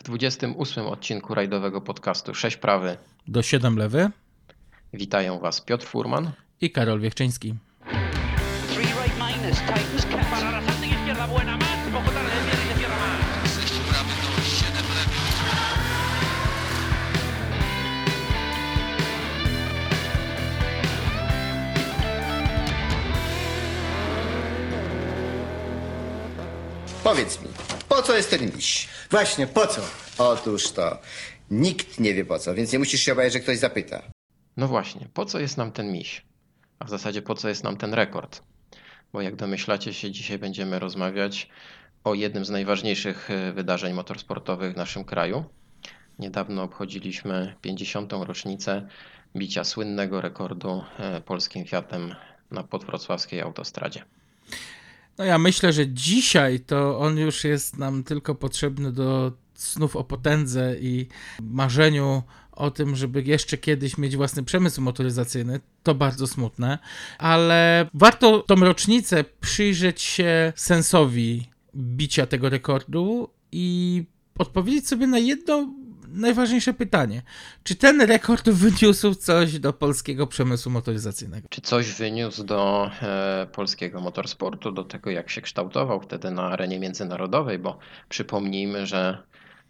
W 28 odcinku rajdowego podcastu 6 prawy do 7 lewy. witają Was Piotr Furman i Karol Wiechczyński. Powiedz mi, po co jest ten miś? Właśnie, po co? Otóż to. Nikt nie wie po co, więc nie musisz się obawiać, że ktoś zapyta. No właśnie, po co jest nam ten miś? A w zasadzie po co jest nam ten rekord? Bo jak domyślacie się, dzisiaj będziemy rozmawiać o jednym z najważniejszych e, wydarzeń motorsportowych w naszym kraju. Niedawno obchodziliśmy 50. rocznicę bicia słynnego rekordu e, polskim Fiatem na podwrocławskiej autostradzie. No ja myślę, że dzisiaj to on już jest nam tylko potrzebny do snów o potędze i marzeniu o tym, żeby jeszcze kiedyś mieć własny przemysł motoryzacyjny. To bardzo smutne, ale warto tą rocznicę przyjrzeć się sensowi bicia tego rekordu i odpowiedzieć sobie na jedno najważniejsze pytanie. Czy ten rekord wyniósł coś do polskiego przemysłu motoryzacyjnego? Czy coś wyniósł do e, polskiego motorsportu, do tego jak się kształtował wtedy na arenie międzynarodowej, bo przypomnijmy, że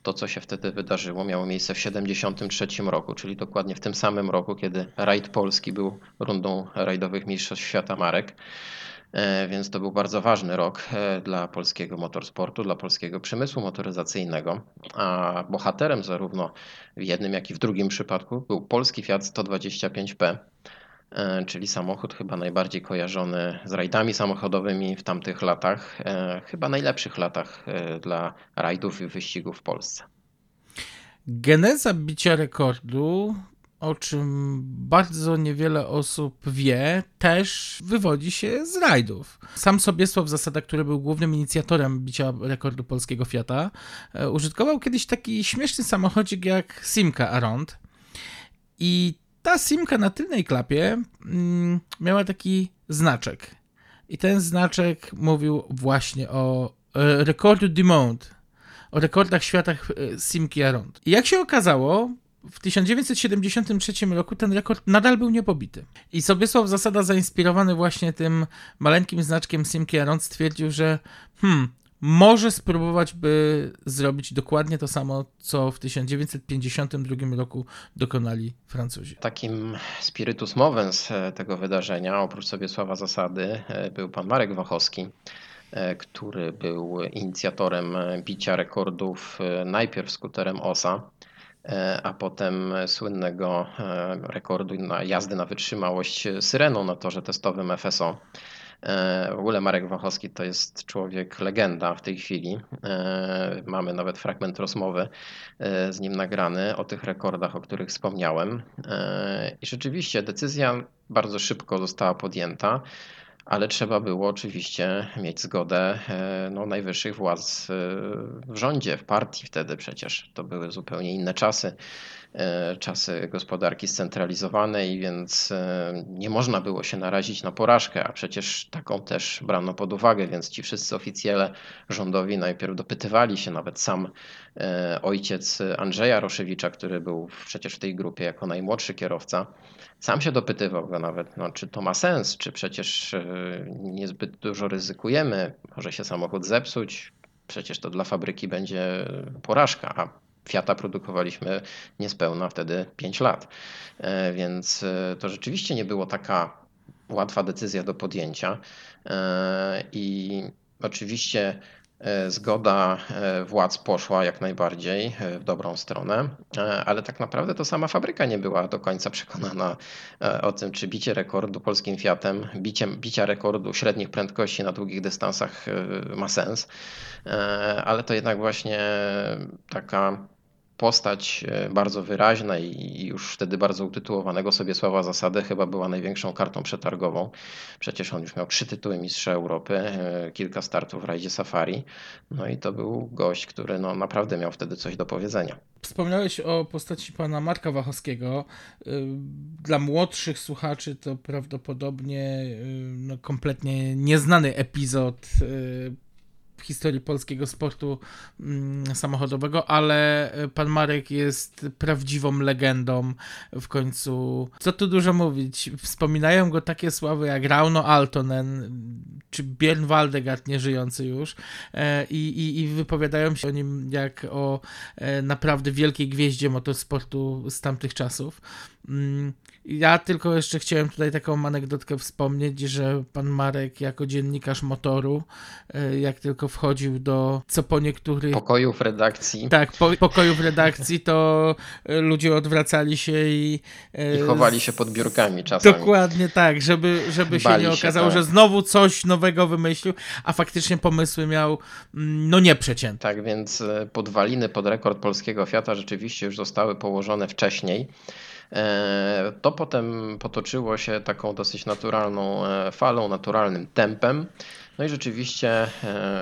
to, co się wtedy wydarzyło, miało miejsce w 1973 roku, czyli dokładnie w tym samym roku, kiedy rajd polski był rundą rajdowych mistrzostw świata marek. E, więc to był bardzo ważny rok e, dla polskiego motorsportu, dla polskiego przemysłu motoryzacyjnego. A bohaterem zarówno w jednym, jak i w drugim przypadku był polski Fiat 125P, e, czyli samochód chyba najbardziej kojarzony z rajdami samochodowymi w tamtych latach, chyba najlepszych latach dla rajdów i wyścigów w Polsce. Geneza bicia rekordu o czym bardzo niewiele osób wie, też wywodzi się z rajdów. Sam Sobiesław Zasada, który był głównym inicjatorem bicia rekordu polskiego Fiata, e, użytkował kiedyś taki śmieszny samochodzik jak Simka Arond. I ta Simka na tylnej klapie mm, miała taki znaczek. I ten znaczek mówił właśnie o e, rekordu du o rekordach świata e, Simki Arond. I jak się okazało, w 1973 roku ten rekord nadal był niepobity. I Sobiesław Zasada, zainspirowany właśnie tym maleńkim znaczkiem Simki Aron, stwierdził, że hmm, może spróbować by zrobić dokładnie to samo, co w 1952 roku dokonali Francuzi. Takim spiritus movens e, tego wydarzenia, oprócz Sobiesława Zasady, e, był pan Marek Wachowski, e, który był inicjatorem bicia rekordów najpierw skuterem OSA, a potem słynnego e, rekordu na jazdy na wytrzymałość syreną na torze testowym FSO. E, w ogóle Marek Wachowski to jest człowiek legenda w tej chwili. Mamy nawet fragment rozmowy z nim nagrany o tych rekordach, o których wspomniałem. I rzeczywiście decyzja bardzo szybko została podjęta ale trzeba było oczywiście mieć zgodę e, no, najwyższych władz e, w rządzie, w partii wtedy przecież. To były zupełnie inne czasy, e, czasy gospodarki scentralizowanej, więc nie można było się narazić na porażkę, a przecież taką też brano pod uwagę, więc ci wszyscy oficjele rządowi najpierw dopytywali się, nawet sam ojciec Andrzeja Roszewicza, który był przecież w tej grupie jako najmłodszy kierowca, sam się dopytywał go nawet, no, czy to ma sens, czy przecież e, niezbyt dużo ryzykujemy, może się samochód zepsuć, przecież to dla fabryki będzie porażka, a Fiata produkowaliśmy niespełna wtedy 5 lat. E, więc e, to rzeczywiście nie było taka łatwa decyzja do podjęcia. I oczywiście E, zgoda e, władz poszła jak najbardziej e, w dobrą stronę, ale tak naprawdę to sama fabryka nie była do końca przekonana o tym, czy bicie rekordu polskim Fiatem, bicie, bicia rekordu średnich prędkości na długich dystansach ma sens, ale to jednak właśnie taka postać e, bardzo wyraźna i już wtedy bardzo utytułowanego sobie Sława Zasady chyba była największą kartą przetargową. Przecież on już miał trzy tytuły Mistrza Europy, e, kilka startów w rajdzie Safari. No i to był gość, który no naprawdę miał wtedy coś do powiedzenia. Wspomniałeś o postaci pana Marka Wachowskiego. E, dla młodszych słuchaczy to prawdopodobnie no, kompletnie nieznany epizod historii polskiego sportu mm, samochodowego, ale e, pan Marek jest prawdziwą legendą w końcu. Co tu dużo mówić? Wspominają go takie sławy jak Rauno Altonen czy Björn Waldegard, nieżyjący już, e, i, i, wypowiadają się o nim jak o e, naprawdę wielkiej gwieździe motorsportu z tamtych czasów. Mm, ja tylko jeszcze chciałem tutaj taką anegdotkę wspomnieć, że pan Marek jako dziennikarz motoru, e, jak tylko wchodził do co po niektórych Pokojów redakcji tak, po, pokojów redakcji, to e, ludzie odwracali się i, e, i chowali się pod biurkami czasami. Dokładnie tak, żeby, żeby się nie się, okazało, tak. że znowu coś nowego wymyślił, a faktycznie pomysły miał mm, no nieprzeciętne. Tak więc podwaliny pod rekord polskiego Fiata rzeczywiście już zostały położone wcześniej. E, To potem potoczyło się taką dosyć naturalną e, falą, naturalnym tempem. No i rzeczywiście e,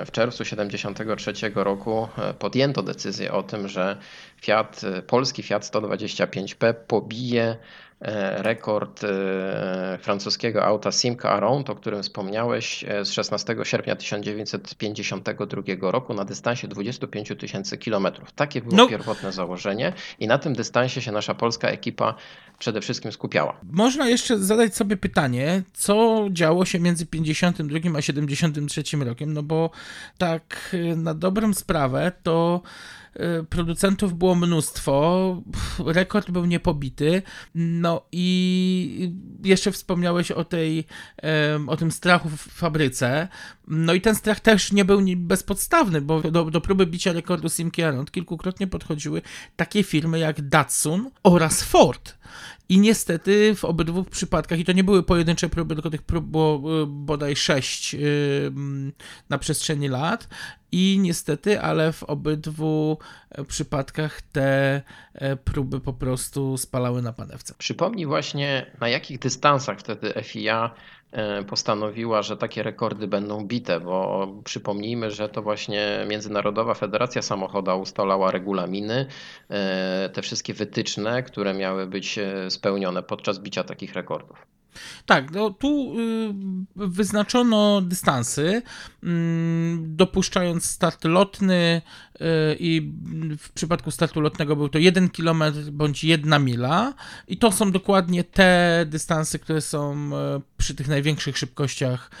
w czerwcu 1973 roku podjęto decyzję o tym, że Fiat, polski Fiat 125P pobije rekord e, francuskiego auta Simca Arount, o którym wspomniałeś, e, z 16 sierpnia 1952 roku na dystansie 25 tysięcy kilometrów. Takie było No. pierwotne założenie i na tym dystansie się nasza polska ekipa przede wszystkim skupiała. Można jeszcze zadać sobie pytanie, co działo się między 52 a 73 rokiem, no bo tak na dobrą sprawę to producentów było mnóstwo, rekord był niepobity, no i jeszcze wspomniałeś o tej, o tym strachu w fabryce, no i ten strach też nie był bezpodstawny, bo do, do próby bicia rekordu Simki Around kilkukrotnie podchodziły takie firmy jak Datsun oraz Ford. I niestety w obydwu przypadkach, i to nie były pojedyncze próby, tylko tych prób było y, bodaj sześć y, mm, na przestrzeni lat. I niestety, ale w obydwu e, przypadkach te e, próby po prostu spalały na panewce. Przypomnij właśnie, na jakich dystansach wtedy FIA postanowiła, że takie rekordy będą bite, bo przypomnijmy, że to właśnie Międzynarodowa Federacja Samochoda ustalała regulaminy, e, te wszystkie wytyczne, które miały być e, spełnione podczas bicia takich rekordów. Tak, no tu y, wyznaczono dystansy, mm, dopuszczając start lotny y, i w przypadku startu lotnego był to 1 km bądź 1 mila i to są dokładnie te dystanse, które są e, przy tych największych szybkościach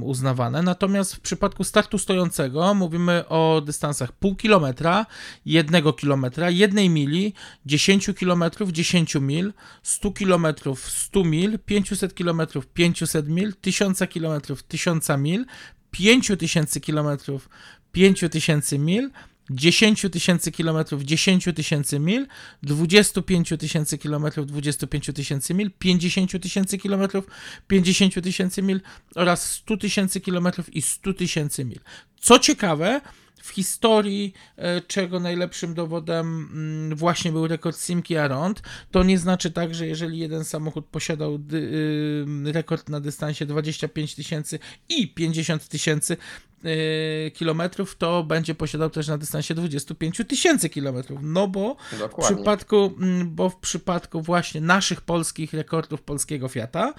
uznawane. Natomiast w przypadku startu stojącego mówimy o dystansach pół kilometra, 1 kilometra, 1 mili, 10 kilometrów, 10 mil, 100 kilometrów, 100 mil, 500 kilometrów, 500 mil, 1000 kilometrów, 1000 mil, 5000 kilometrów, 5000 mil, 10 tysięcy kilometrów, 10 tysięcy mil, 25 tysięcy kilometrów, 25 tysięcy mil, 50 tysięcy kilometrów, 50 tysięcy mil oraz 100 tysięcy kilometrów i 100 tysięcy mil. Co ciekawe, w historii, e, czego najlepszym dowodem mm, właśnie był rekord Simki Around, to nie znaczy tak, że jeżeli jeden samochód posiadał y, rekord na dystansie 25 tysięcy i 50 tysięcy y, kilometrów, to będzie posiadał też na dystansie 25 tysięcy kilometrów. No bo w przypadku, mm, bo w przypadku właśnie naszych polskich rekordów polskiego Fiata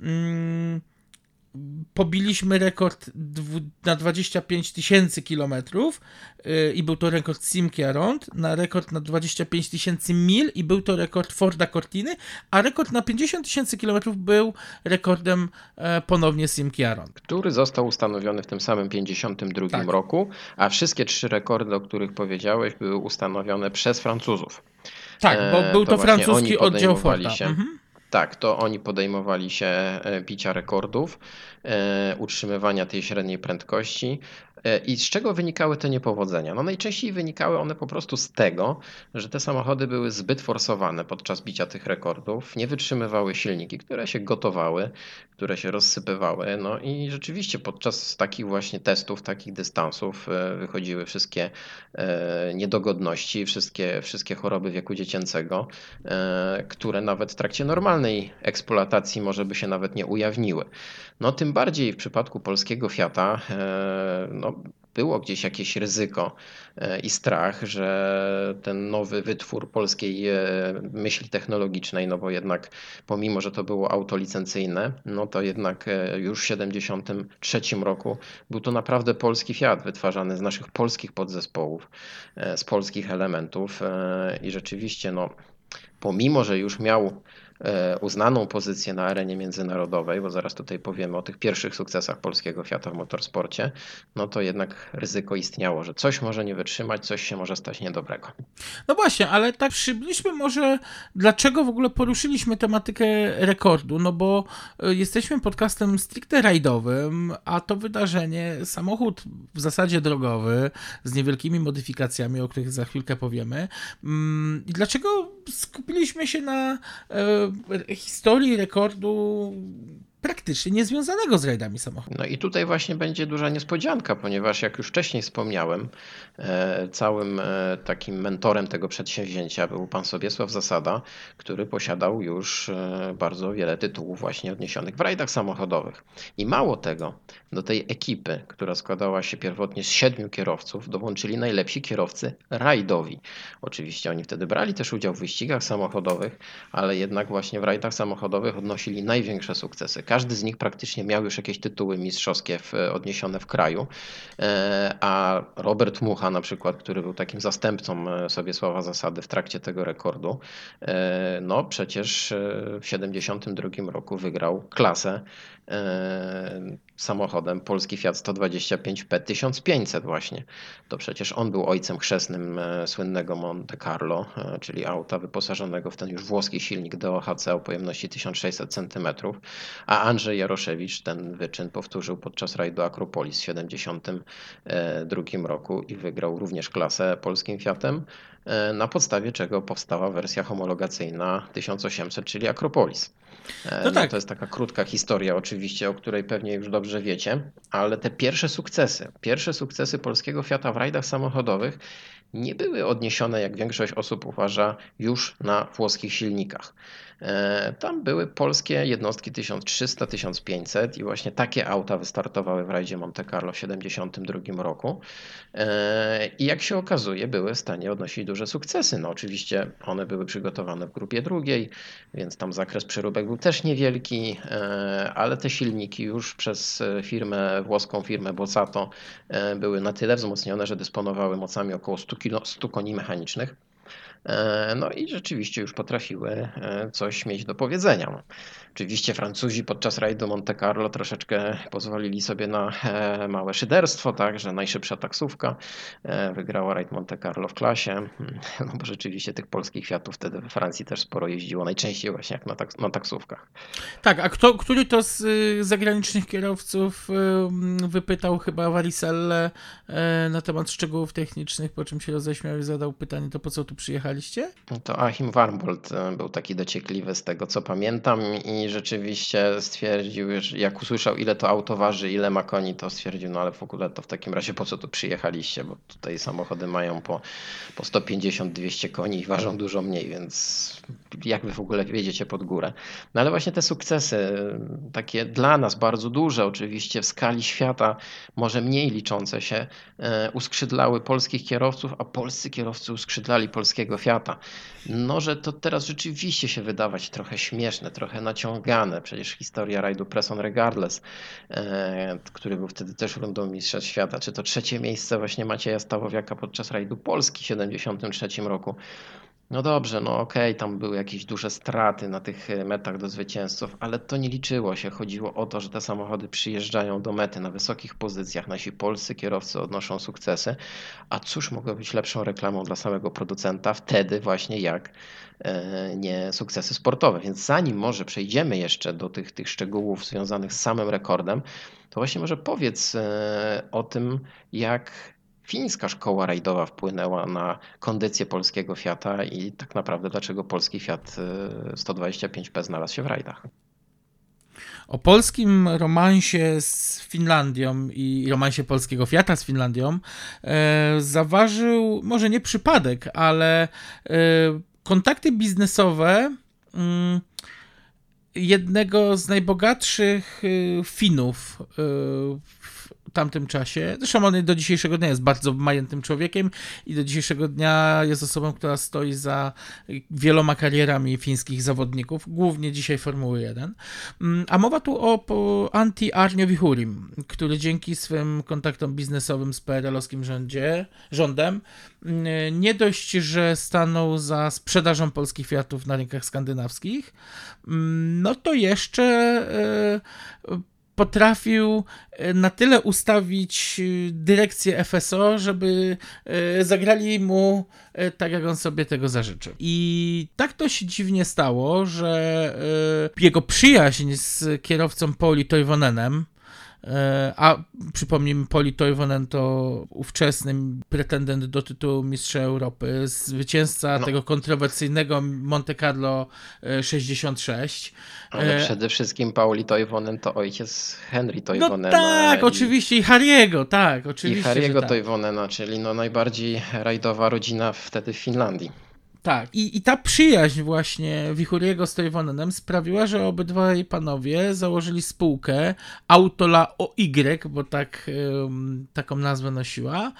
mm, pobiliśmy rekord na 25 tysięcy kilometrów yy, i był to rekord Simki Around, na rekord na 25 tysięcy mil i był to rekord Forda Cortiny, a rekord na 50 tysięcy kilometrów był rekordem e, ponownie Simki Around. który został ustanowiony w tym samym 52 Tak. roku, a wszystkie trzy rekordy, o których powiedziałeś, były ustanowione przez Francuzów. Tak, bo E, był to to, francuski oddział Forda. się. Mhm. Tak, to oni podejmowali się e, bicia rekordów, e, utrzymywania tej średniej prędkości. E, I z czego wynikały te niepowodzenia? No najczęściej wynikały one po prostu z tego, że te samochody były zbyt forsowane podczas bicia tych rekordów, nie wytrzymywały silniki, które się gotowały, które się rozsypywały. No i rzeczywiście podczas takich właśnie testów, takich dystansów e, wychodziły wszystkie e, niedogodności, wszystkie, wszystkie choroby wieku dziecięcego, które nawet w trakcie normalnej eksploatacji może by się nawet nie ujawniły. No tym bardziej w przypadku polskiego Fiata, no, było gdzieś jakieś ryzyko e, i strach, że ten nowy wytwór polskiej e, myśli technologicznej, no bo jednak pomimo, że to było auto licencyjne, no to jednak e, już w 1973 roku był to naprawdę polski Fiat wytwarzany z naszych polskich podzespołów, z polskich elementów i rzeczywiście no pomimo, że już miał uznaną pozycję na arenie międzynarodowej, bo zaraz tutaj powiemy o tych pierwszych sukcesach polskiego Fiata w motorsporcie, no to jednak ryzyko istniało, że coś może nie wytrzymać, coś się może stać niedobrego. No właśnie, ale tak przybliżmy może, dlaczego w ogóle poruszyliśmy tematykę rekordu, no bo e, jesteśmy podcastem stricte rajdowym, a to wydarzenie, samochód w zasadzie drogowy, z niewielkimi modyfikacjami, o których za chwilkę powiemy. Mm, I dlaczego skupiliśmy się na e, historii rekordu praktycznie niezwiązanego z rajdami samochodów. No i tutaj właśnie będzie duża niespodzianka, ponieważ jak już wcześniej wspomniałem, e, całym e, takim mentorem tego przedsięwzięcia był pan Sobiesław Zasada, który posiadał już e, bardzo wiele tytułów właśnie odniesionych w rajdach samochodowych. I mało tego, do tej ekipy, która składała się pierwotnie z siedmiu kierowców, dołączyli najlepsi kierowcy rajdowi. Oczywiście oni wtedy brali też udział w wyścigach samochodowych, ale jednak właśnie w rajdach samochodowych odnosili największe sukcesy. Każdy z nich praktycznie miał już jakieś tytuły mistrzowskie w, odniesione w kraju, e, a Robert Mucha na przykład, który był takim zastępcą e, Sobiesława Zasady w trakcie tego rekordu, e, no przecież w 1972 roku wygrał klasę samochodem. Polski Fiat 125P 1500 właśnie. To przecież on był ojcem chrzestnym słynnego Monte Carlo, czyli auta wyposażonego w ten już włoski silnik DOHC o pojemności 1600 cm, a Andrzej Jaroszewicz ten wyczyn powtórzył podczas rajdu Akropolis w 1972 roku i wygrał również klasę polskim Fiatem, e, na podstawie czego powstała wersja homologacyjna 1800, czyli Akropolis. E, no, no tak. To jest taka krótka historia, oczywiście, o której pewnie już dobrze wiecie, ale te pierwsze sukcesy, pierwsze sukcesy polskiego Fiata w rajdach samochodowych nie były odniesione, jak większość osób uważa, już na włoskich silnikach. E, tam były polskie jednostki 1300-1500 i właśnie takie auta wystartowały w rajdzie Monte Carlo w 1972 roku. E, I jak się okazuje, były w stanie odnosić duże sukcesy. No oczywiście one były przygotowane w grupie drugiej, więc tam zakres przeróbek był też niewielki, e, ale te silniki już przez firmę, włoską firmę Bozzato były na tyle wzmocnione, że dysponowały mocami około 100, kilo, 100 koni mechanicznych. E, no i rzeczywiście już potrafiły e, coś mieć do powiedzenia. Oczywiście Francuzi podczas rajdu Monte Carlo troszeczkę pozwolili sobie na e, małe szyderstwo, tak, że najszybsza taksówka wygrała rajd Monte Carlo w klasie, no bo rzeczywiście tych polskich Fiatów wtedy we Francji też sporo jeździło, najczęściej właśnie jak na, na taksówkach. Tak, a kto, który to z y, zagranicznych kierowców y, wypytał chyba Variselle na temat szczegółów technicznych, po czym się roześmiał i zadał pytanie, to po co tu przyjechali? To Achim Warmbold e, był taki dociekliwy z tego, co pamiętam i rzeczywiście stwierdził, że jak usłyszał, ile to auto waży, ile ma koni, to stwierdził, no ale w ogóle to w takim razie po co tu przyjechaliście, bo tutaj samochody mają po, po 150-200 koni i ważą dużo mniej, więc jak wy w ogóle wiedziecie pod górę. No ale właśnie te sukcesy, takie dla nas bardzo duże oczywiście w skali świata, może mniej liczące się, e, uskrzydlały polskich kierowców, a polscy kierowcy uskrzydlali polskiego Fiata. No, że to teraz rzeczywiście się wydawać trochę śmieszne, trochę naciągane. Przecież historia rajdu Presson Regardless, e, który był wtedy też rundą Mistrzostw Świata, czy to trzecie miejsce właśnie Macieja Stawowiaka podczas rajdu Polski w 1973 roku. No dobrze, no okej, tam były jakieś duże straty na tych e, metach do zwycięzców, ale to nie liczyło się. Chodziło o to, że te samochody przyjeżdżają do mety na wysokich pozycjach, nasi polscy kierowcy odnoszą sukcesy, a cóż mogło być lepszą reklamą dla samego producenta wtedy właśnie jak e, nie sukcesy sportowe. Więc zanim może przejdziemy jeszcze do tych, tych szczegółów związanych z samym rekordem, to właśnie może powiedz e, o tym, jak fińska szkoła rajdowa wpłynęła na kondycję polskiego Fiata i tak naprawdę dlaczego polski Fiat 125P y, znalazł się w rajdach. O polskim romansie z Finlandią i romansie polskiego Fiata z Finlandią e, zaważył może nie przypadek, ale e, kontakty biznesowe mm, jednego z najbogatszych y, Finów y, tamtym czasie. Zresztą on do dzisiejszego dnia jest bardzo majętnym człowiekiem i do dzisiejszego dnia jest osobą, która stoi za wieloma karierami fińskich zawodników, głównie dzisiaj Formuły 1. Mm, a mowa tu o Antti Arniowi Hurim, który dzięki swym kontaktom biznesowym z PRL-owskim rządzie, rządem mm, nie dość, że stanął za sprzedażą polskich Fiatów na rynkach skandynawskich, mm, no to jeszcze e, potrafił e, na tyle ustawić e, dyrekcję FSO, żeby zagrali mu tak, jak on sobie tego zażyczył. I tak to się dziwnie stało, że jego przyjaźń z kierowcą Poli Toivonenem, E, a przypomnijmy, Poli Toivonen to ówczesny pretendent do tytułu Mistrza Europy, zwycięzca no. tego kontrowersyjnego Monte Carlo 66. E, Ale e, przede wszystkim Pauli Toivonen to ojciec Henry Toivonena. No tak, i... oczywiście, i Harry'ego, tak, oczywiście. I Harry'ego tak. Toivonena, czyli no najbardziej rajdowa rodzina wtedy w Finlandii. Tak, i, i ta przyjaźń właśnie Wichuriego z Toivonenem sprawiła, że obydwaj panowie założyli spółkę Autola OY, bo tak, um, taką nazwę nosiła.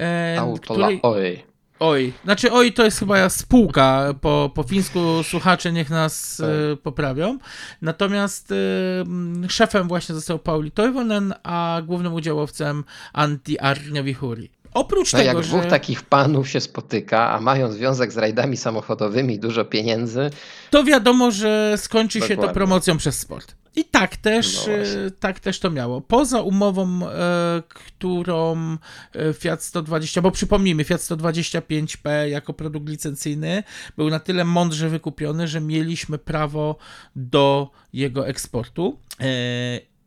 E, Autola której... OY. Oj, znaczy oj to jest chyba spółka, po, po fińsku słuchacze niech nas e, poprawią. Natomiast e, szefem właśnie został Pauli Toivonen, a głównym udziałowcem Antti Arniowichuri. Oprócz no tego, jak że... dwóch takich panów się spotyka, a mają związek z rajdami samochodowymi dużo pieniędzy. To wiadomo, że skończy Dokładnie. się to promocją przez sport. I tak też, no e, tak też to miało. Poza umową, e, którą e, Fiat 120, bo przypomnijmy, Fiat 125P jako produkt licencyjny był na tyle mądrze wykupiony, że mieliśmy prawo do jego eksportu.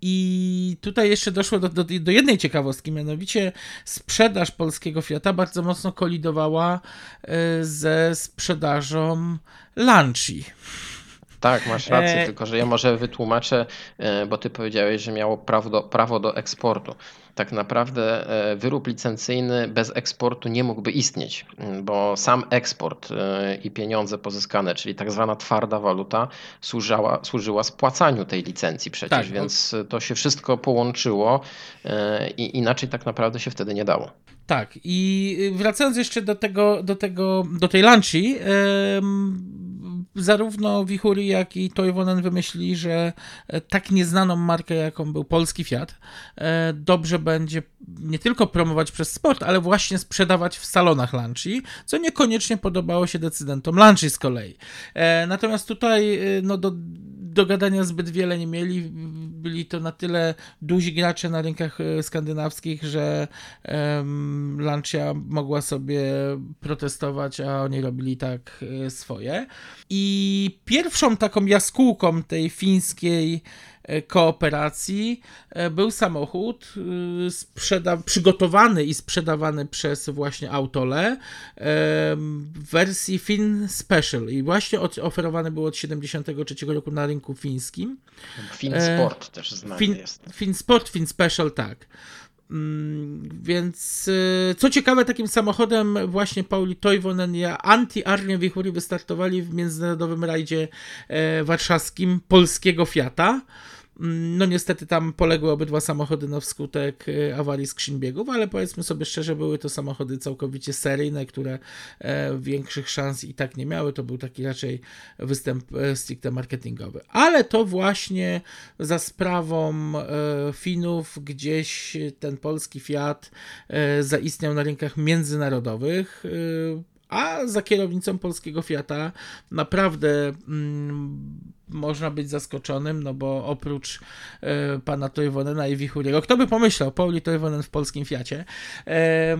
I tutaj jeszcze doszło do, do, do, jednej ciekawostki, mianowicie sprzedaż polskiego Fiata bardzo mocno kolidowała e, ze sprzedażą Lancia. Tak, masz rację, e... tylko że ja może wytłumaczę, e, bo ty powiedziałeś, że miało prawo do, prawo do eksportu tak naprawdę e, wyrób licencyjny bez eksportu nie mógłby istnieć, bo sam eksport e, i pieniądze pozyskane, czyli tak zwana twarda waluta, służyła, służyła spłacaniu tej licencji przecież, tak, więc to się wszystko połączyło e, i inaczej tak naprawdę się wtedy nie dało. Tak, i wracając jeszcze do tego, do tego, do tej lunchi, yy, zarówno Wichuri, jak i Toivonen wymyślili, że tak nieznaną markę, jaką był polski Fiat, dobrze będzie nie tylko promować przez sport, ale właśnie sprzedawać w salonach lunchi, co niekoniecznie podobało się decydentom lunchi z kolei. E, natomiast tutaj e, no, do, do gadania zbyt wiele nie mieli. Byli to na tyle duzi gracze na rynkach e, skandynawskich, że um, Lancia mogła sobie protestować, a oni robili tak swoje. I pierwszą taką jaskółką tej fińskiej E, kooperacji e, był samochód e, sprzeda- przygotowany i sprzedawany przez właśnie Autole w wersji Fin Special i właśnie oferowany był od 73 roku na rynku fińskim. Fin Sport też znany fin, jest. Fin Sport, Fin Special, tak. Mm, więc co ciekawe, takim samochodem właśnie Pauli Toivonen i Anti Arnia Wichuri wystartowali w międzynarodowym rajdzie warszawskim polskiego Fiata. Mm, no niestety tam poległy obydwa samochody na wskutek y, awarii skrzyń biegów, ale powiedzmy sobie szczerze, były to samochody całkowicie seryjne, które e, większych szans i tak nie miały. To był taki raczej występ e, stricte marketingowy. Ale to właśnie za sprawą e, Finów gdzieś ten polski Fiat zaistniał na rynkach międzynarodowych a za kierownicą polskiego Fiata naprawdę mm, można być zaskoczonym, no bo oprócz e, pana Toivonena i Wichuriego, kto by pomyślał, Pauli Toivonen w polskim Fiacie, e,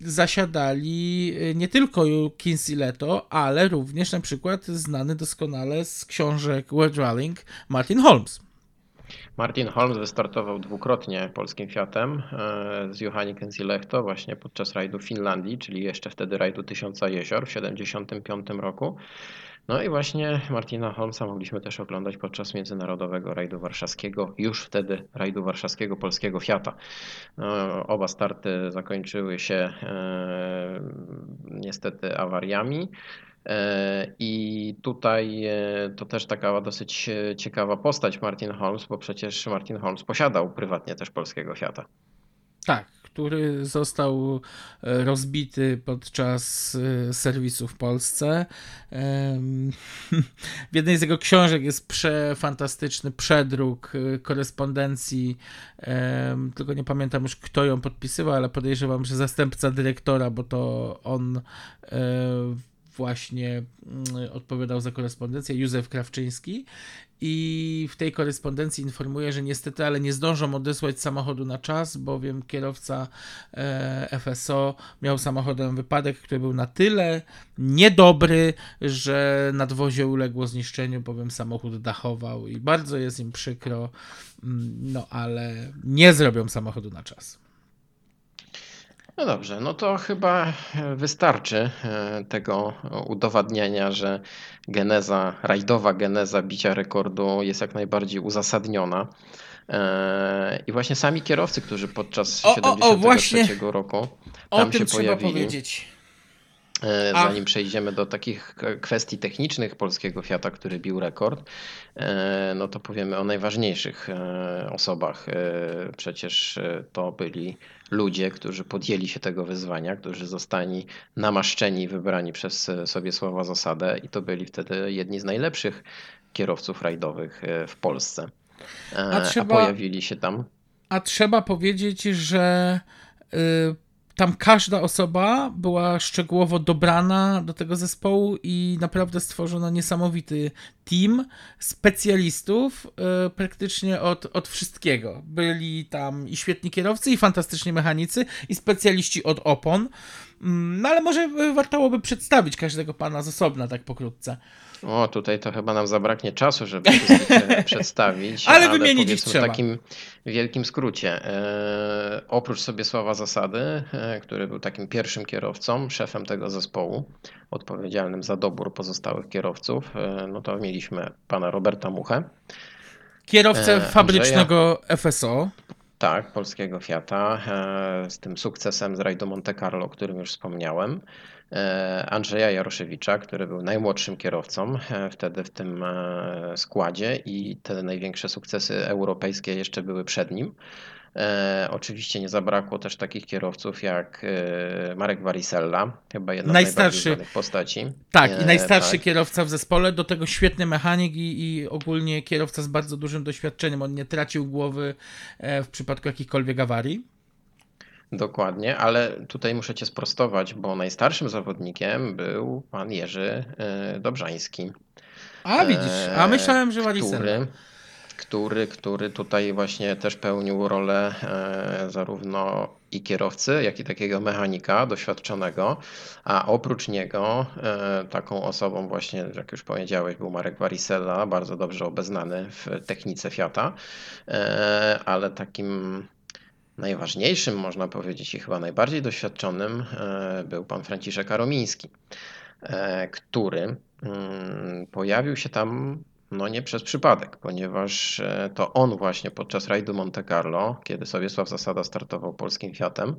zasiadali nie tylko Kinsey Leto, ale również na przykład znany doskonale z książek World Rallying Martin Holmes. Martin Holmes wystartował dwukrotnie polskim Fiatem e, z Johani Kensilechto właśnie podczas rajdu Finlandii, czyli jeszcze wtedy rajdu Tysiąca Jezior w 1975 roku. No i właśnie Martina Holmesa mogliśmy też oglądać podczas międzynarodowego rajdu warszawskiego, już wtedy rajdu warszawskiego polskiego Fiata. No, oba starty zakończyły się e, niestety awariami. E, I tutaj e, to też taka dosyć ciekawa postać Martin Holmes, bo przecież Martin Holmes posiadał prywatnie też polskiego Fiata. Tak, który został e, rozbity podczas e, serwisu w Polsce. W jednej z jego książek jest przefantastyczny przedruk e, korespondencji, tylko nie pamiętam już kto ją podpisywał, ale podejrzewam, że zastępca dyrektora, bo to on właśnie mm, odpowiadał za korespondencję, Józef Krawczyński i w tej korespondencji informuje, że niestety, ale nie zdążą odesłać samochodu na czas, bowiem kierowca e, FSO miał samochodem wypadek, który był na tyle niedobry, że nadwozie uległo zniszczeniu, bowiem samochód dachował i bardzo jest im przykro, mm, no ale nie zrobią samochodu na czas. No dobrze, no to chyba wystarczy e, tego udowadniania, że geneza, rajdowa geneza bicia rekordu jest jak najbardziej uzasadniona. E, I właśnie sami kierowcy, którzy podczas o, 73 roku tam o tym się trzeba pojawili. powiedzieć. E, zanim przejdziemy do takich kwestii technicznych polskiego Fiata, który bił rekord, no to powiemy o najważniejszych osobach. Przecież to byli ludzie, którzy podjęli się tego wyzwania, którzy zostali namaszczeni, wybrani przez sobie słowa zasadę i to byli wtedy jedni z najlepszych kierowców rajdowych e, w Polsce. E, a, trzeba, a pojawili się tam. A trzeba powiedzieć, że y, tam każda osoba była szczegółowo dobrana do tego zespołu i naprawdę stworzono niesamowity team specjalistów yy, praktycznie od, od wszystkiego. Byli tam i świetni kierowcy, i fantastyczni mechanicy, i specjaliści od opon. Yy, no ale może wartałoby przedstawić każdego pana z osobna, tak pokrótce. O, tutaj to chyba nam zabraknie czasu, żeby przedstawić. ale, ale wymienić trzeba. w takim wielkim skrócie. E, oprócz sobie słowa zasady, e, który był takim pierwszym kierowcą, szefem tego zespołu, odpowiedzialnym za dobór pozostałych kierowców, e, no to mieliśmy pana Roberta Muchę. Kierowcę fabrycznego Andrzeja, FSO. Tak, polskiego Fiata, e, z tym sukcesem z rajdu Monte Carlo, o którym już wspomniałem. E, Andrzeja Jaroszewicza, który był najmłodszym kierowcą e, wtedy w tym składzie i te największe sukcesy europejskie jeszcze były przed nim. E, oczywiście nie zabrakło też takich kierowców jak e, Marek Varisella, chyba jedna najstarszy, z najbardziej postaci. Tak, e, i najstarszy tak. kierowca w zespole, do tego świetny mechanik i, i, ogólnie kierowca z bardzo dużym doświadczeniem. On nie tracił głowy w przypadku jakichkolwiek awarii. Dokładnie, ale tutaj muszę cię sprostować, bo najstarszym zawodnikiem był pan Jerzy e, Dobrzański. A widzisz, a myślałem, że Który, który, który tutaj właśnie też pełnił rolę e, zarówno i kierowcy, jak i takiego mechanika doświadczonego, a oprócz niego e, taką osobą właśnie, jak już powiedziałeś, był Marek Varisella, bardzo dobrze obeznany w technice Fiata, ale takim Najważniejszym, można powiedzieć, i chyba najbardziej doświadczonym e, był pan Franciszek Aromiński, e, który mm, pojawił się tam no nie przez przypadek, ponieważ e, to on właśnie podczas rajdu Monte Carlo, kiedy Sowiesław Zasada startował polskim Fiatem,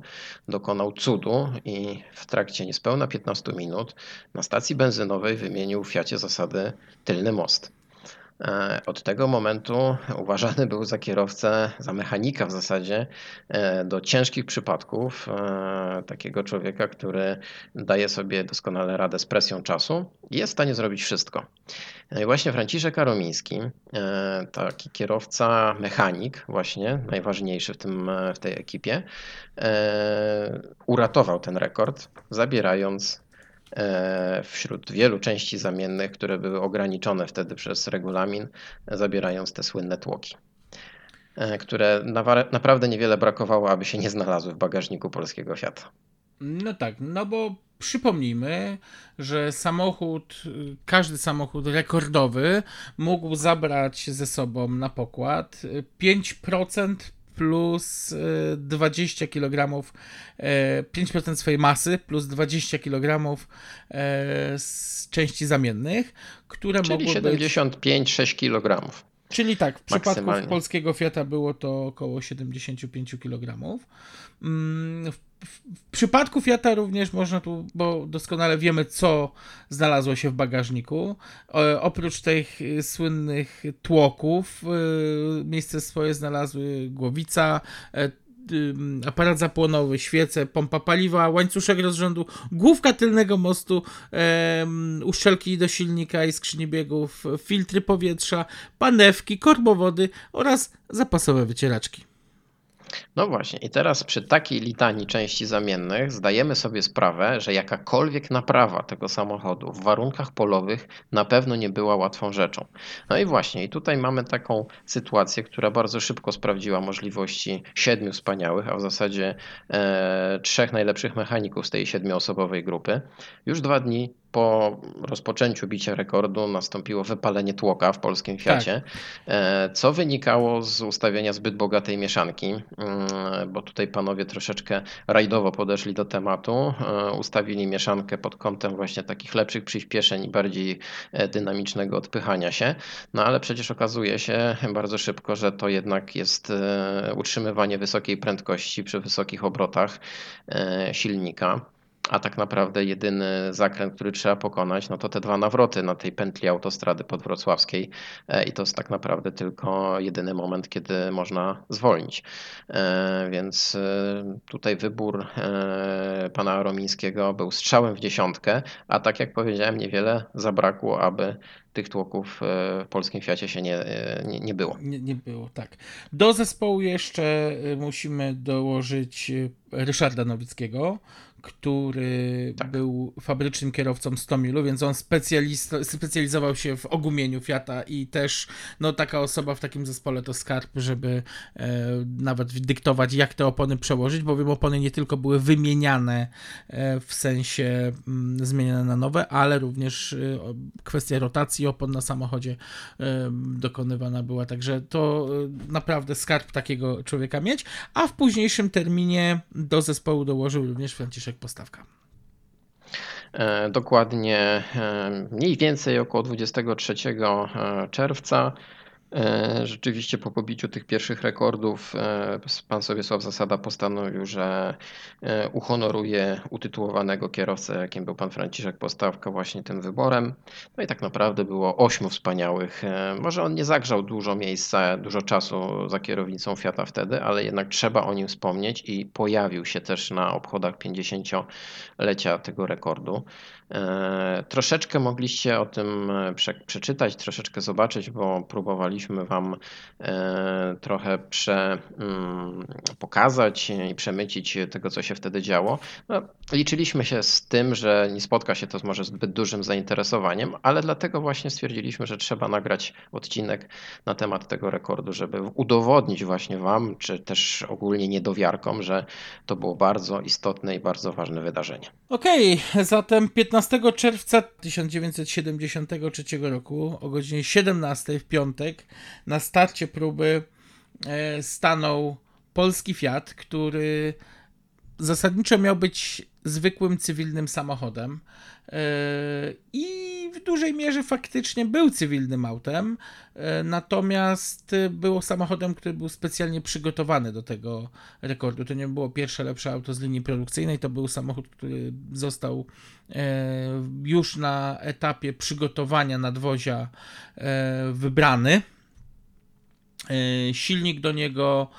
dokonał cudu i w trakcie niespełna 15 minut na stacji benzynowej wymienił w Fiacie Zasady tylny most. E, od tego momentu uważany był za kierowcę, za mechanika w zasadzie e, do ciężkich przypadków. E, takiego człowieka, który daje sobie doskonale radę z presją czasu i jest w stanie zrobić wszystko. I właśnie Franciszek Karomiński, taki kierowca, mechanik, właśnie najważniejszy w, tym, w tej ekipie, uratował ten rekord, zabierając wśród wielu części zamiennych, które były ograniczone wtedy przez regulamin, zabierając te słynne tłoki, e, które naprawdę niewiele brakowało, aby się nie znalazły w bagażniku polskiego Fiata. No tak, no bo przypomnijmy, że samochód, każdy samochód rekordowy mógł zabrać ze sobą na pokład 5% plus 20 kg, 5% swojej masy plus 20 kg e, z części zamiennych, które Czyli mogły 75-6 kg. Czyli tak, w przypadku polskiego Fiata było to około 75 kg. Mm, w, w, przypadku Fiata również można tu, bo doskonale wiemy, co znalazło się w bagażniku. oprócz tych słynnych tłoków, y, miejsce swoje znalazły głowica, e, aparat zapłonowy, świece, pompa paliwa, łańcuszek rozrządu, główka tylnego mostu, uszczelki do silnika i skrzyni biegów, filtry powietrza, panewki, korbowody oraz zapasowe wycieraczki. No właśnie, i teraz przy takiej litanii części zamiennych zdajemy sobie sprawę, że jakakolwiek naprawa tego samochodu w warunkach polowych na pewno nie była łatwą rzeczą. No i właśnie, i tutaj mamy taką sytuację, która bardzo szybko sprawdziła możliwości siedmiu wspaniałych, a w zasadzie e, trzech najlepszych mechaników z tej siedmioosobowej grupy. Już dwa dni po rozpoczęciu bicia rekordu nastąpiło wypalenie tłoka w polskim Fiacie, e, co wynikało z ustawienia zbyt bogatej mieszanki, mm, bo tutaj panowie troszeczkę rajdowo podeszli do tematu, e, ustawili mieszankę pod kątem właśnie takich lepszych przyspieszeń i bardziej e, dynamicznego odpychania się, no ale przecież okazuje się bardzo szybko, że to jednak jest utrzymywanie wysokiej prędkości przy wysokich obrotach silnika a tak naprawdę jedyny zakręt, który trzeba pokonać, no to te dwa nawroty na tej pętli autostrady podwrocławskiej e, i to jest tak naprawdę tylko jedyny moment, kiedy można zwolnić. E, więc e, tutaj wybór pana Romińskiego był strzałem w dziesiątkę, a tak jak powiedziałem, niewiele zabrakło, aby tych tłoków w polskim Fiacie się nie, nie, nie było. Nie, nie było, tak. Do zespołu jeszcze musimy dołożyć Ryszarda Nowickiego, który tak. był fabrycznym kierowcą Stomilu, więc on specjalizował się w ogumieniu Fiata i też no, taka osoba w takim zespole to skarb, żeby e, nawet dyktować, jak te opony przełożyć, bowiem opony nie tylko były wymieniane e, w sensie m, mm, zmieniane na nowe, ale również e, kwestia rotacji opon na samochodzie e, dokonywana była, także to e, naprawdę skarb takiego człowieka mieć, a w późniejszym terminie do zespołu dołożył również Franciszek Postawka. E, dokładnie e, mniej więcej około 23 e, czerwca rzeczywiście po pobiciu tych pierwszych rekordów e, pan Sobiesław Zasada postanowił, że e, uhonoruje utytułowanego kierowcę, jakim był pan Franciszek Postawka właśnie tym wyborem. No i tak naprawdę było ośmiu wspaniałych. Może on nie zagrzał dużo miejsca, dużo czasu za kierownicą Fiata wtedy, ale jednak trzeba o nim wspomnieć i pojawił się też na obchodach 50-lecia tego rekordu. Troszeczkę mogliście o tym przeczytać, troszeczkę zobaczyć, bo próbowaliśmy Wam e, trochę prze, mm, pokazać i przemycić tego, co się wtedy działo. No, liczyliśmy się z tym, że nie spotka się to może zbyt dużym zainteresowaniem, ale dlatego właśnie stwierdziliśmy, że trzeba nagrać odcinek na temat tego rekordu, żeby udowodnić właśnie Wam, czy też ogólnie niedowiarkom, że to było bardzo istotne i bardzo ważne wydarzenie. Okej, okay, zatem 15 czerwca 1973 roku o godzinie 17 w piątek na starcie próby e, stanął polski Fiat, który zasadniczo miał być zwykłym cywilnym samochodem e, i w dużej mierze faktycznie był cywilnym autem, e, natomiast był samochodem, który był specjalnie przygotowany do tego rekordu. To nie było pierwsze lepsze auto z linii produkcyjnej, to był samochód, który został już na etapie przygotowania nadwozia wybrany silnik do niego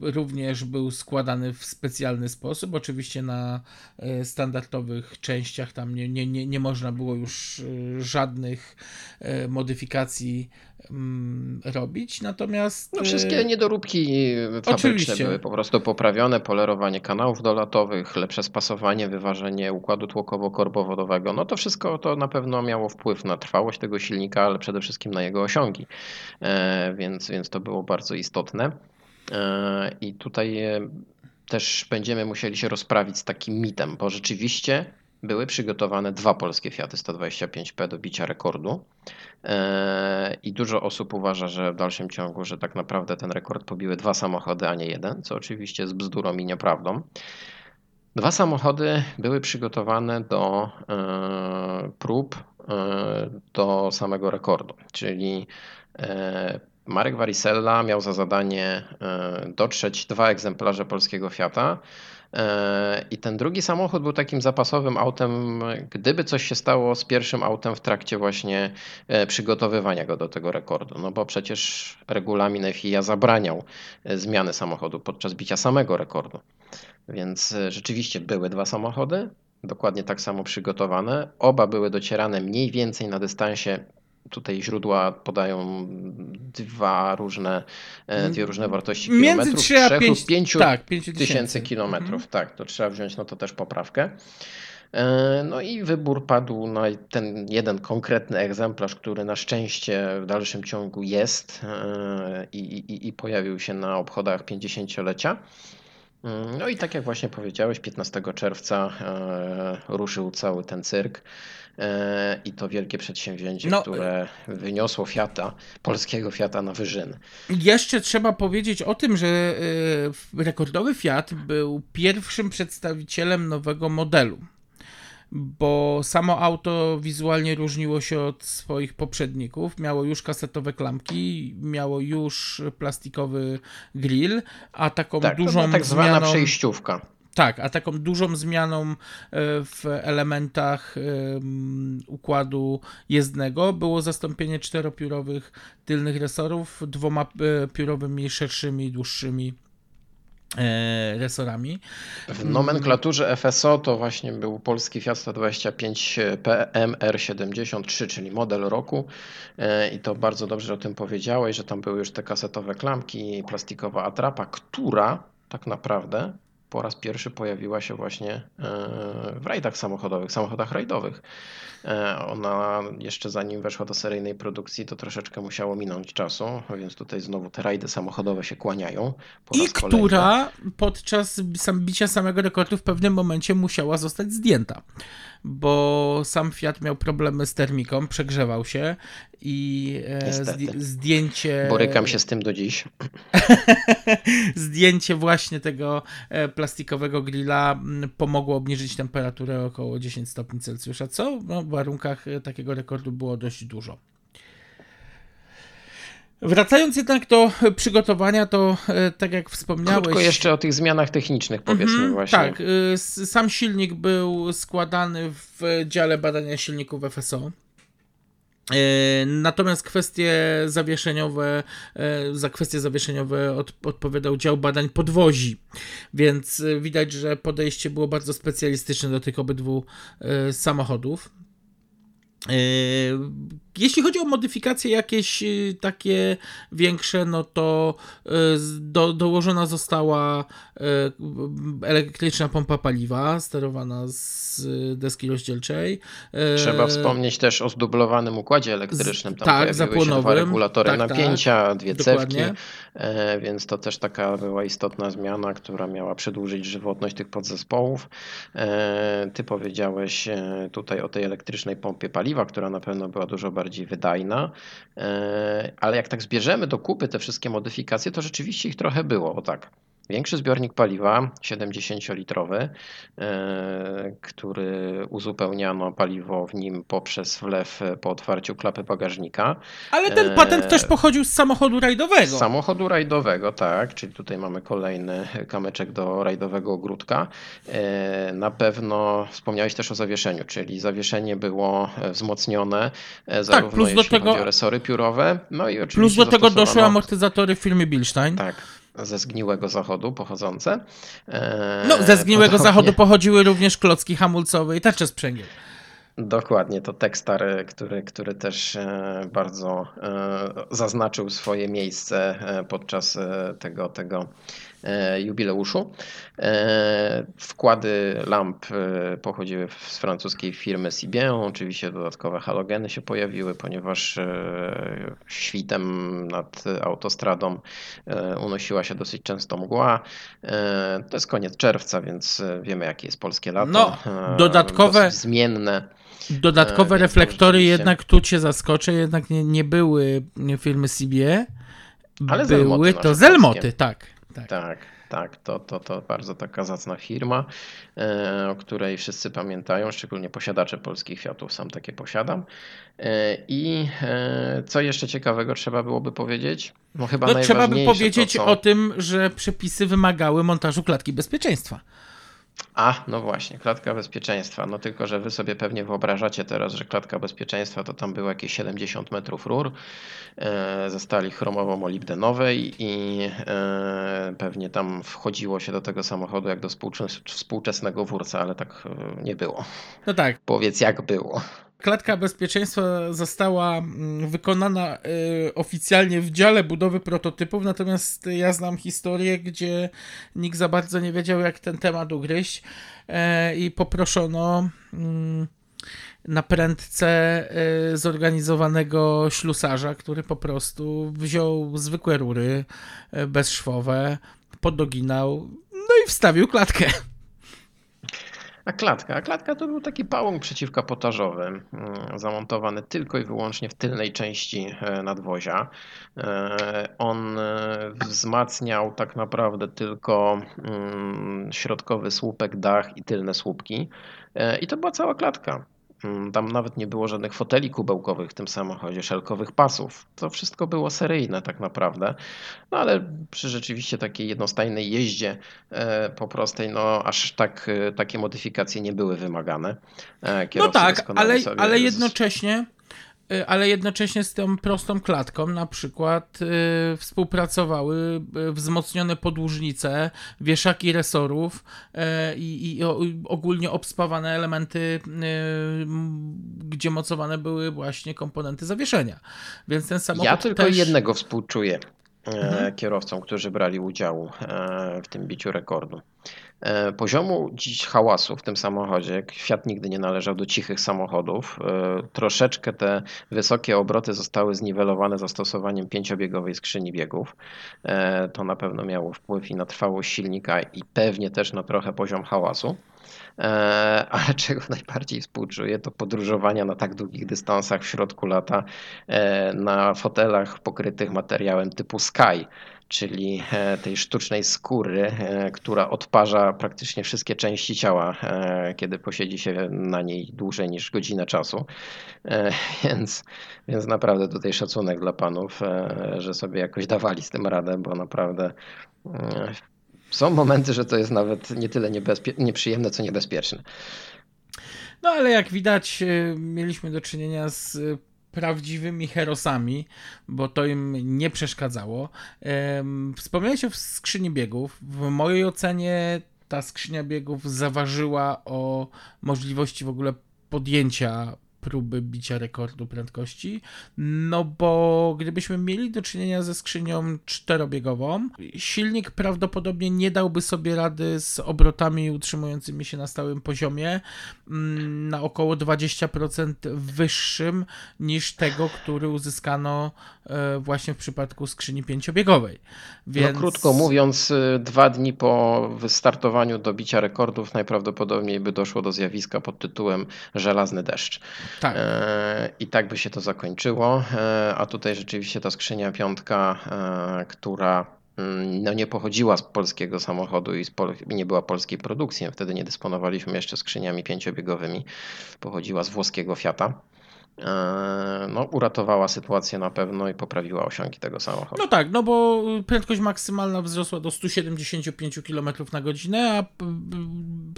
również był składany w specjalny sposób. Oczywiście na e, standardowych częściach tam nie, nie, nie, nie można było już żadnych modyfikacji mm, robić, natomiast... No, wszystkie niedoróbki fabryczne oczywiście. były po prostu poprawione, polerowanie kanałów dolatowych, lepsze spasowanie, wyważenie układu tłokowo-korbowodowego, no to wszystko to na pewno miało wpływ na trwałość tego silnika, ale przede wszystkim na jego osiągi, więc, więc to było bardzo istotne. E, I tutaj e, też będziemy musieli się rozprawić z takim mitem, bo rzeczywiście były przygotowane dwa polskie Fiaty 125P do bicia rekordu. E, I dużo osób uważa, że w dalszym ciągu, że tak naprawdę ten rekord pobiły dwa samochody, a nie jeden, co oczywiście jest bzdurą i nieprawdą. Dwa samochody były przygotowane do prób do samego rekordu, czyli Marek Varisella miał za zadanie e, dotrzeć dwa egzemplarze polskiego Fiata E, I ten drugi samochód był takim zapasowym autem, gdyby coś się stało z pierwszym autem w trakcie właśnie e, przygotowywania go do tego rekordu. No bo przecież regulamin FIA zabraniał zmiany samochodu podczas bicia samego rekordu. Więc rzeczywiście były dwa samochody, dokładnie tak samo przygotowane. Oba były docierane mniej więcej na dystansie tutaj źródła podają dwa różne, e, dwie różne wartości Między kilometrów. 3 a 3 5 lub 5 tak, 5 tysięcy tysięcy. kilometrów. Tak, to trzeba wziąć no to też poprawkę. E, No i wybór padł na ten jeden konkretny egzemplarz, który na szczęście w dalszym ciągu jest e, i, i, i pojawił się na obchodach 50-lecia. Mm, No i tak jak właśnie powiedziałeś, 15 czerwca ruszył cały ten cyrk i to wielkie przedsięwzięcie, No, które wyniosło Fiata, polskiego Fiata na wyżyny. Jeszcze trzeba powiedzieć o tym, że y, rekordowy Fiat był pierwszym przedstawicielem nowego modelu. Bo samo auto wizualnie różniło się od swoich poprzedników. Miało już kasetowe klamki, miało już plastikowy grill, a taką Tak, dużą tak zwana zmianą. przejściówka. Tak, a taką dużą zmianą e, w elementach em, układu jezdnego było zastąpienie czteropiórowych tylnych resorów dwoma e, piórowymi, szerszymi, dłuższymi e, resorami. W nomenklaturze FSO to właśnie był polski Fiat 125 PMR73, czyli model roku. E, I to bardzo dobrze o tym powiedziałeś, że tam były już te kasetowe klamki, plastikowa atrapa, która tak naprawdę po raz pierwszy pojawiła się właśnie e, w rajdach samochodowych, samochodach rajdowych. E, Ona jeszcze zanim weszła do seryjnej produkcji, to troszeczkę musiało minąć czasu, więc tutaj znowu te rajdy samochodowe się kłaniają. I która podczas sam, bicia samego rekordu w pewnym momencie musiała zostać zdjęta, bo sam Fiat miał problemy z termiką, przegrzewał się i e, Niestety. zdjęcie. Borykam się z tym do dziś. zdjęcie właśnie tego e, plastikowego grilla mm, pomogło obniżyć temperaturę około 10 stopni Celsjusza, co no, w warunkach e, takiego rekordu było dość dużo. Wracając jednak do e, przygotowania, to e, tak jak wspomniałeś. Krótko jeszcze o tych zmianach technicznych powiedzmy Mhm, właśnie. Tak, y, sam silnik był składany w dziale badania silników FSO. Y, Natomiast kwestie zawieszeniowe, y, za kwestie zawieszeniowe od, odpowiadał dział badań podwozi, więc y, widać, że podejście było bardzo specjalistyczne do tych obydwu samochodów. Jeśli chodzi o modyfikacje jakieś y, takie większe, no to y, do, dołożona została y, elektryczna pompa paliwa sterowana z deski rozdzielczej. Trzeba wspomnieć też o zdublowanym układzie elektrycznym. Tam tak, się dwa zapłonowym. regulatory Tak, tak. napięcia, dwie Dokładnie. cewki, e, więc to też taka była istotna zmiana, która miała przedłużyć żywotność tych podzespołów. E, Ty powiedziałeś e, tutaj o tej elektrycznej pompie paliwa, która na pewno była dużo bardziej wydajna, e, ale jak tak zbierzemy do kupy te wszystkie modyfikacje, to rzeczywiście ich trochę było, o tak. Większy zbiornik paliwa, 70-litrowy, e, który uzupełniano paliwo w nim poprzez wlew po otwarciu klapy bagażnika. Ale ten e, patent też pochodził z samochodu rajdowego. Z samochodu rajdowego, tak, czyli tutaj mamy kolejny kamyczek do rajdowego ogródka. E, Na pewno wspomniałeś też o zawieszeniu, czyli zawieszenie było wzmocnione e, zarówno plus do jeśli tego- chodzi o resory piórowe, no i oczywiście Plus do tego doszły amortyzatory w firmie Bilstein. Tak, ze zgniłego zachodu pochodzące. E, No, ze zgniłego podobnie- zachodu pochodziły również klocki hamulcowe i tarcze sprzęgiel. Dokładnie, to Tekstar, e, który, który też e, bardzo e, zaznaczył swoje miejsce e, podczas e, tego, tego e, jubileuszu. E, Wkłady lamp e, pochodziły z francuskiej firmy Sibian. Oczywiście dodatkowe halogeny się pojawiły, ponieważ e, świtem nad autostradą e, unosiła się dosyć często mgła. E, To jest koniec czerwca, więc e, wiemy jakie jest polskie lato. No, E, dodatkowe- dosyć zmienne. Dodatkowe E, reflektory jednak tu cię zaskoczę, jednak nie, nie były firmy CBE. Ale były Zelmoty to Zelmoty, tak. Tak. Tak, tak, to, to, to bardzo taka zacna firma, e, o której wszyscy pamiętają, szczególnie posiadacze polskich Fiatów, sam takie posiadam. E, I e, co jeszcze ciekawego trzeba byłoby powiedzieć? No chyba No, trzeba by powiedzieć to, co... o tym, że przepisy wymagały montażu klatki bezpieczeństwa. A, no właśnie, klatka bezpieczeństwa. No tylko, że wy sobie pewnie wyobrażacie teraz, że klatka bezpieczeństwa to tam było jakieś 70 metrów rur e, ze stali chromowo-molibdenowej i e, pewnie tam wchodziło się do tego samochodu jak do współczesnego wórca, ale tak e, nie było. No tak. Powiedz, jak było. Klatka bezpieczeństwa została mm, wykonana y, oficjalnie w dziale budowy prototypów, natomiast ja znam historię, gdzie nikt za bardzo nie wiedział, jak ten temat ugryźć e, i poproszono mm, na prędce y, zorganizowanego ślusarza, który po prostu wziął zwykłe rury y, bezszwowe, podoginał, no i wstawił klatkę. A klatka? A klatka to był taki pałąk przeciwkapotażowy, mm, zamontowany tylko i wyłącznie w tylnej części e, nadwozia. E, on e, wzmacniał tak naprawdę tylko mm, środkowy słupek, dach i tylne słupki. I to była cała klatka. Mm, tam nawet nie było żadnych foteli kubełkowych w tym samochodzie, szelkowych pasów. To wszystko było seryjne tak naprawdę. No ale przy rzeczywiście takiej jednostajnej jeździe e, po prostej, no aż tak, e, takie modyfikacje nie były wymagane. E, no tak, ale, ale jednocześnie ale jednocześnie z tą prostą klatką na przykład y, współpracowały y, wzmocnione podłużnice, wieszaki resorów i, i ogólnie obspawane elementy, gdzie mocowane były właśnie komponenty zawieszenia. Więc ten samochód Ja tylko też... jednego współczuję mhm. kierowcom, którzy brali udział w tym biciu rekordu. E, poziomu dziś hałasu w tym samochodzie, Fiat nigdy nie należał do cichych samochodów, e, troszeczkę te wysokie obroty zostały zniwelowane zastosowaniem pięciobiegowej skrzyni biegów. E, to na pewno miało wpływ i na trwałość silnika i pewnie też na trochę poziom hałasu. Ale czego najbardziej współczuję, to podróżowania na tak długich dystansach w środku lata na fotelach pokrytych materiałem typu Sky czyli e, tej sztucznej skóry, e, która odparza praktycznie wszystkie części ciała, e, kiedy posiedzi się na niej dłużej niż godzinę czasu. Więc, więc naprawdę tutaj szacunek dla panów, że sobie jakoś dawali z tym radę, bo naprawdę są momenty, że to jest nawet nie tyle nieprzyjemne, co niebezpieczne. No ale jak widać, mieliśmy do czynienia z prawdziwymi herosami, bo to im nie przeszkadzało. Wspomniałeś o skrzyni biegów. W mojej ocenie ta skrzynia biegów zaważyła o możliwości w ogóle podjęcia próby bicia rekordu prędkości, no bo gdybyśmy mieli do czynienia ze skrzynią czterobiegową, silnik prawdopodobnie nie dałby sobie rady z obrotami utrzymującymi się na stałym poziomie mm, na około 20% wyższym niż tego, który uzyskano e, właśnie w przypadku skrzyni pięciobiegowej. No, Więc... No krótko mówiąc, y, dwa dni po wystartowaniu do bicia rekordów najprawdopodobniej by doszło do zjawiska pod tytułem żelazny deszcz. Tak. E, I tak by się to zakończyło. E, a tutaj rzeczywiście ta skrzynia piątka, e, która mm, no nie pochodziła z polskiego samochodu i nie była polskiej produkcji. Wtedy nie dysponowaliśmy jeszcze skrzyniami pięciobiegowymi. Pochodziła z włoskiego Fiata. E, no, uratowała sytuację na pewno i poprawiła osiągi tego samochodu. No tak, no bo prędkość maksymalna wzrosła do 175 km na godzinę, a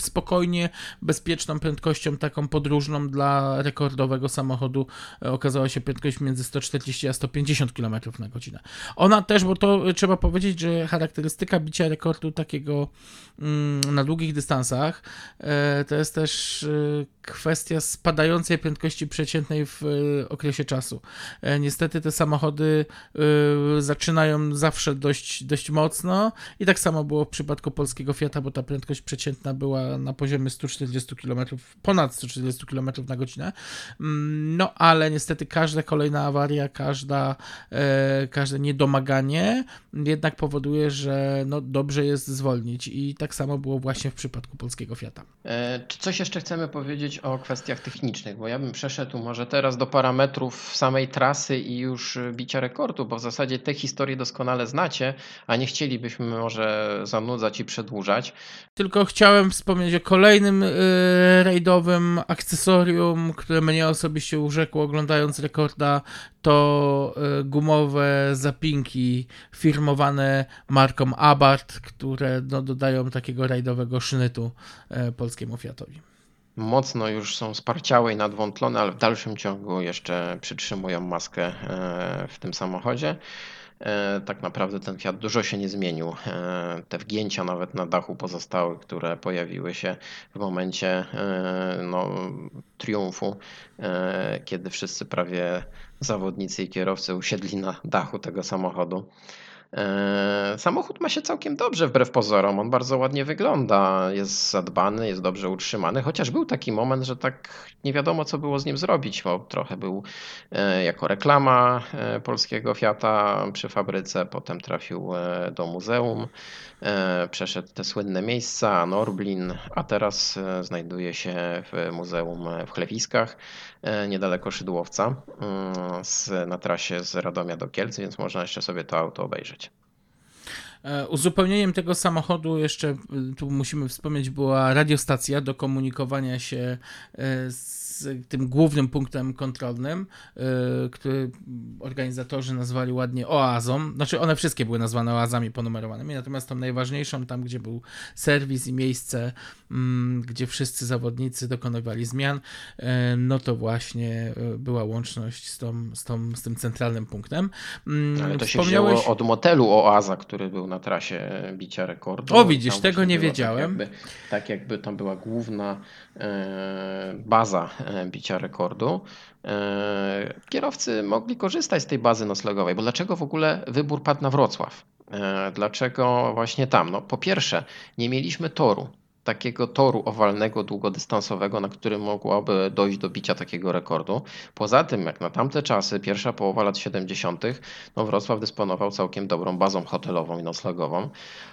spokojnie, bezpieczną prędkością taką podróżną dla rekordowego samochodu okazała się prędkość między 140 a 150 km na godzinę. Ona też, bo to trzeba powiedzieć, że charakterystyka bicia rekordu takiego mm, na długich dystansach to jest też kwestia spadającej prędkości przeciętnej w e, okresie czasu. E, niestety te samochody e, zaczynają zawsze dość, dość mocno i tak samo było w przypadku polskiego Fiata, bo ta prędkość przeciętna była na poziomie 140 km, ponad 140 km na godzinę. Mm, no ale niestety każda kolejna awaria, każda, każde niedomaganie jednak powoduje, że no, dobrze jest zwolnić i tak samo było właśnie w przypadku polskiego Fiata. Czy coś jeszcze chcemy powiedzieć o kwestiach technicznych, bo ja bym przeszedł może teraz do parametrów samej trasy i już bicia rekordu, bo w zasadzie te historie doskonale znacie, a nie chcielibyśmy może zanudzać i przedłużać. Tylko chciałem wspomnieć o kolejnym yy, rajdowym akcesorium, które mnie osobiście urzekło oglądając rekorda, to yy, gumowe zapinki firmowane marką Abarth, które no, dodają takiego rajdowego sznytu yy, polskiemu Fiatowi mocno już są sparciałe i nadwątlone, ale w dalszym ciągu jeszcze przytrzymują maskę e, w tym samochodzie. E, tak naprawdę ten Fiat dużo się nie zmienił. E, te wgięcia nawet na dachu pozostały, które pojawiły się w momencie no, triumfu, kiedy wszyscy prawie zawodnicy i kierowcy usiedli na dachu tego samochodu. E, samochód ma się całkiem dobrze wbrew pozorom. On bardzo ładnie wygląda, jest zadbany, jest dobrze utrzymany, chociaż był taki moment, że tak nie wiadomo, co było z nim zrobić, bo trochę był e, jako reklama e, polskiego Fiata przy fabryce, potem trafił do muzeum, przeszedł te słynne miejsca, Norblin, a teraz znajduje się w muzeum w Chlewiskach, niedaleko Szydłowca, mm, na trasie z Radomia do Kielc, więc można jeszcze sobie to auto obejrzeć. E, uzupełnieniem tego samochodu jeszcze, tu musimy wspomnieć, była radiostacja do komunikowania się e, tym głównym punktem kontrolnym, y, który organizatorzy nazwali ładnie oazą. Znaczy one wszystkie były nazwane oazami ponumerowanymi, natomiast tą najważniejszą, tam gdzie był serwis i miejsce, mm, gdzie wszyscy zawodnicy dokonywali zmian, y, no to właśnie y, była łączność z, tą, z, tą, z tym centralnym punktem. Mm, Ale to się wzięło od motelu Oaza, który był na trasie bicia rekordu. O widzisz, tego nie tak wiedziałem. Tak jakby, tak jakby tam była główna e, baza E, bicia rekordu, e, kierowcy mogli korzystać z tej bazy noclegowej, bo dlaczego w ogóle wybór padł na Wrocław? E, dlaczego właśnie tam? No, po pierwsze, nie mieliśmy toru takiego toru owalnego, długodystansowego, na którym mogłaby dojść do bicia takiego rekordu. Poza tym, jak na tamte czasy, pierwsza połowa lat 70., no Wrocław dysponował całkiem dobrą bazą hotelową i noclegową,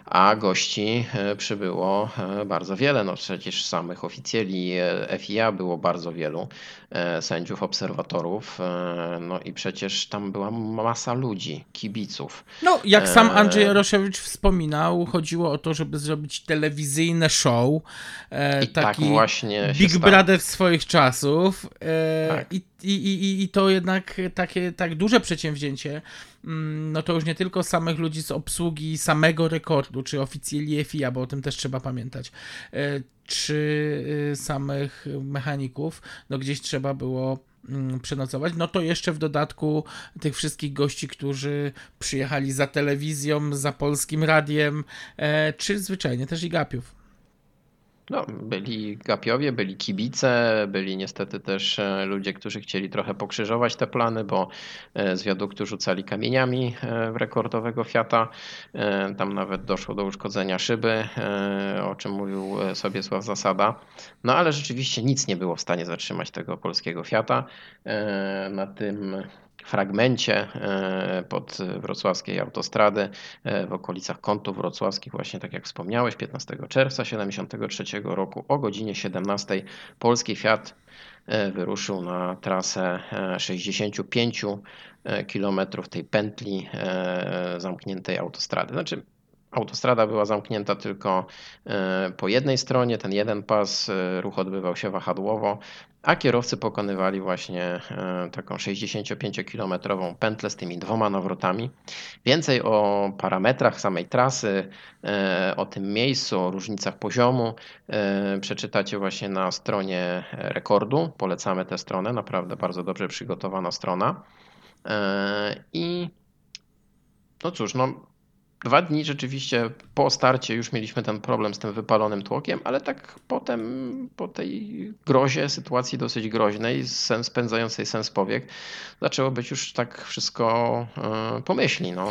a gości e, przybyło e, bardzo wiele. No przecież samych oficjeli e, FIA było bardzo wielu, sędziów, obserwatorów, no i przecież tam była masa ludzi, kibiców. No, jak sam Andrzej Jaroszewicz wspominał, chodziło o to, żeby zrobić telewizyjne show, show. E, I tak taki tak właśnie Big Brother swoich czasów. E, tak. i, i, i, I to jednak takie tak duże przedsięwzięcie, mm, no to już nie tylko samych ludzi z obsługi samego rekordu, czy oficjeli FIA, bo o tym też trzeba pamiętać, e, czy y, samych mechaników, no gdzieś trzeba było mm, przenocować. No to jeszcze w dodatku tych wszystkich gości, którzy przyjechali za telewizją, za polskim radiem, e, czy zwyczajnie też i gapiów. No, byli gapiowie, byli kibice, byli niestety też e, ludzie, którzy chcieli trochę pokrzyżować te plany, bo e, z wiaduktu rzucali kamieniami e, w rekordowego Fiata. Tam nawet doszło do uszkodzenia szyby, o czym mówił sobie Sław Zasada. No ale rzeczywiście nic nie było w stanie zatrzymać tego polskiego Fiata. Na tym fragmencie e, pod wrocławskiej autostrady e, w okolicach kątów wrocławskich, właśnie tak jak wspomniałeś, 15 czerwca 1973 roku o godzinie 17 polski Fiat e, wyruszył na trasę 65 km tej pętli zamkniętej autostrady. Znaczy Autostrada była zamknięta tylko po jednej stronie, ten jeden pas, ruch odbywał się wahadłowo, a kierowcy pokonywali właśnie e, taką 65-kilometrową pętlę z tymi dwoma nawrotami. Więcej o parametrach samej trasy, e, o tym miejscu, o różnicach poziomu e, przeczytacie właśnie na stronie rekordu. Polecamy tę stronę, naprawdę bardzo dobrze przygotowana strona. I no cóż, no Dwa dni rzeczywiście po starcie już mieliśmy ten problem z tym wypalonym tłokiem, ale tak potem, po tej grozie, sytuacji dosyć groźnej, sens, spędzającej sens powiek, zaczęło być już tak wszystko y, pomyśli. No.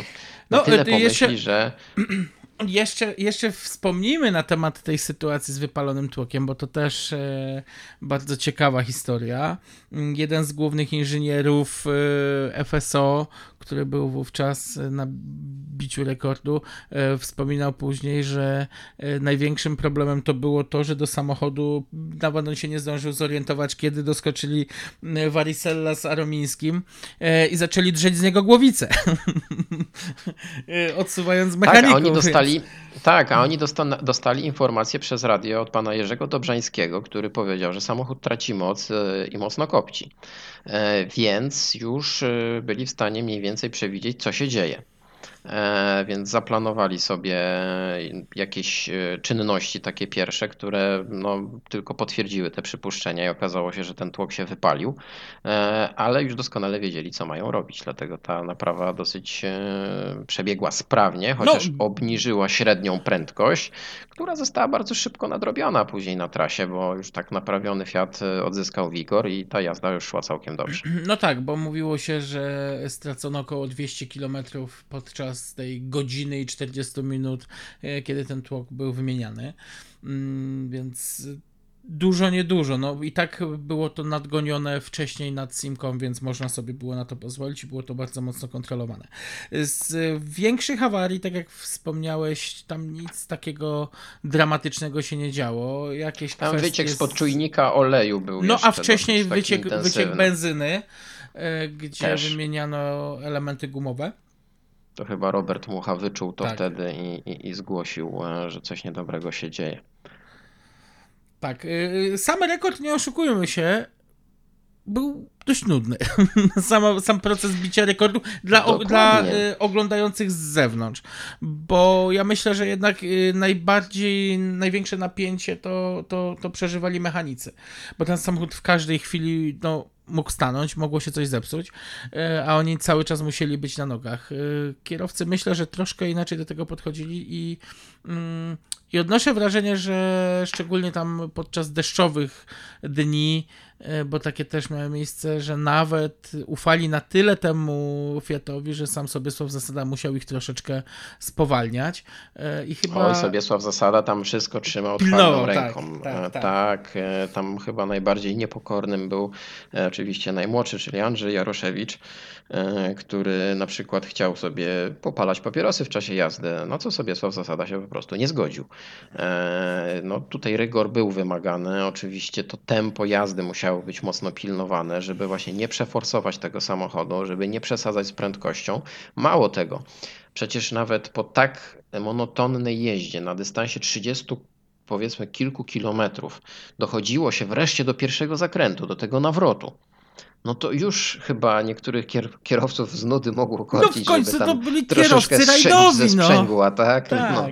Na no, tyle pomyśli, jeszcze... że Jeszcze, jeszcze wspomnijmy na temat tej sytuacji z wypalonym tłokiem, bo to też e, bardzo ciekawa historia. Mm, jeden z głównych inżynierów e, FSO, który był wówczas na biciu rekordu, e, wspominał później, że e, największym problemem to było to, że do samochodu nawet on się nie zdążył zorientować, kiedy doskoczyli e, Varicella z Aromińskim e, i zaczęli drzeć z niego głowicę, E, odsuwając mechaników. Tak, oni więc- dostali, tak, a oni dosta, dostali informację przez radio od pana Jerzego Dobrzańskiego, który powiedział, że samochód traci moc e, i mocno kopci. E, Więc już e, byli w stanie mniej więcej przewidzieć, co się dzieje. E, Więc zaplanowali sobie jakieś e, czynności takie pierwsze, które no, tylko potwierdziły te przypuszczenia i okazało się, że ten tłok się wypalił, E, ale już doskonale wiedzieli, co mają robić. Dlatego ta naprawa dosyć przebiegła sprawnie, chociaż obniżyła średnią prędkość, która została bardzo szybko nadrobiona później na trasie, bo już tak naprawiony Fiat e, odzyskał wigor i ta jazda już szła całkiem dobrze. No tak, bo mówiło się, że stracono około 200 km podczas tej godziny i 40 minut, e, kiedy ten tłok był wymieniany. Mm, Więc dużo, niedużo. No i tak było to nadgonione wcześniej nad Simką, więc można sobie było na to pozwolić i było to bardzo mocno kontrolowane. Z większych awarii, tak jak wspomniałeś, tam nic takiego dramatycznego się nie działo. Jakieś Tam kwestie wyciek z- spod czujnika oleju był no a wcześniej dosyć taki wyciek, wyciek benzyny, e, gdzie Też. wymieniano elementy gumowe. To chyba Robert Mucha wyczuł to Tak. wtedy i, i, i zgłosił, e, że coś niedobrego się dzieje. Tak, y, sam rekord, nie oszukujmy się, był dość nudny. Sam, sam proces bicia rekordu dla, dla y, oglądających z zewnątrz. Bo ja myślę, że jednak y, najbardziej, największe napięcie to, to, to przeżywali mechanicy. Bo ten samochód w każdej chwili no, mógł stanąć, mogło się coś zepsuć, y, a oni cały czas musieli być na nogach. Y, Kierowcy myślę, że troszkę inaczej do tego podchodzili i, mm, i odnoszę wrażenie, że szczególnie tam podczas deszczowych dni, e, bo takie też miały miejsce, że nawet ufali na tyle temu Fiatowi, że sam Sobiesław Zasada musiał ich troszeczkę spowalniać. E, I chyba... Oj, Sobiesław Zasada tam wszystko trzymał twardą tak, ręką. tak, E, tak. tak, tam chyba najbardziej niepokornym był oczywiście najmłodszy, czyli Andrzej Jaroszewicz, który na przykład chciał sobie popalać papierosy w czasie jazdy, no co Sobiesław Zasada się po prostu nie zgodził. E, No tutaj rygor był wymagany, oczywiście to tempo jazdy musiało być mocno pilnowane, żeby właśnie nie przeforsować tego samochodu, żeby nie przesadzać z prędkością. Mało tego, Przecież nawet po tak monotonnej jeździe na dystansie 30 powiedzmy kilku kilometrów dochodziło się wreszcie do pierwszego zakrętu, do tego nawrotu. No to już chyba niektórych kier- kierowców z nudy mogło korcić, No w końcu to byli kierowcy rajdowi, ze no. sprzęgła, tak? Tak. No.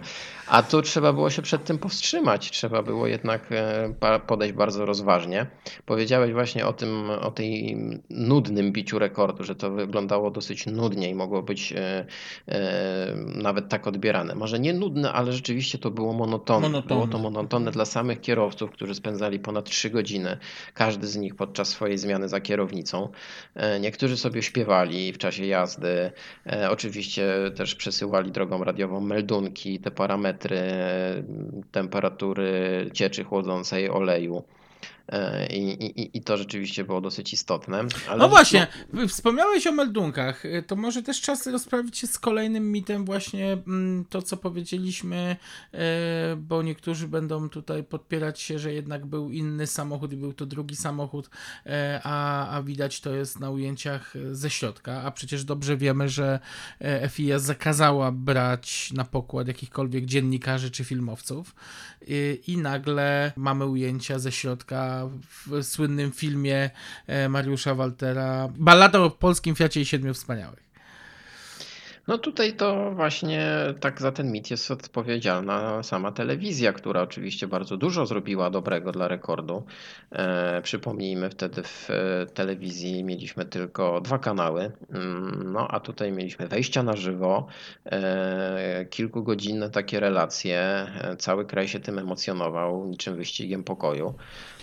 A tu trzeba było się przed tym powstrzymać, trzeba było jednak e, podejść bardzo rozważnie. Powiedziałeś właśnie o tym, o tej nudnym biciu rekordu, że to wyglądało dosyć nudnie i mogło być e, e, nawet tak odbierane. Może nie nudne, ale rzeczywiście to było monotonne. Monotonne. Było to monotonne dla samych kierowców, którzy spędzali ponad 3 godziny, każdy z nich podczas swojej zmiany za kierownicą. E, Niektórzy sobie śpiewali w czasie jazdy, E, Oczywiście też przesyłali drogą radiową meldunki, te parametry e, temperatury cieczy chłodzącej oleju. E, I, i, I to rzeczywiście było dosyć istotne. Ale No właśnie, wspomniałeś o meldunkach. Y, To może też czas rozprawić się z kolejnym mitem, właśnie mm, to, co powiedzieliśmy, y, bo niektórzy będą tutaj podpierać się, że jednak był inny samochód i był to drugi samochód, a, a widać to jest na ujęciach ze środka. A przecież dobrze wiemy, że FIA zakazała brać na pokład jakichkolwiek dziennikarzy czy filmowców. I nagle mamy ujęcia ze środka w słynnym filmie e, Mariusza Waltera. Ballada o polskim Fiacie i Siedmiu Wspaniałych. No tutaj to właśnie tak za ten mit jest odpowiedzialna sama telewizja, która oczywiście bardzo dużo zrobiła dobrego dla rekordu. E, przypomnijmy, wtedy w e, telewizji mieliśmy tylko dwa kanały, Mm, no a tutaj mieliśmy wejścia na żywo, e, kilkugodzinne takie relacje, e, cały kraj się tym emocjonował, niczym wyścigiem pokoju.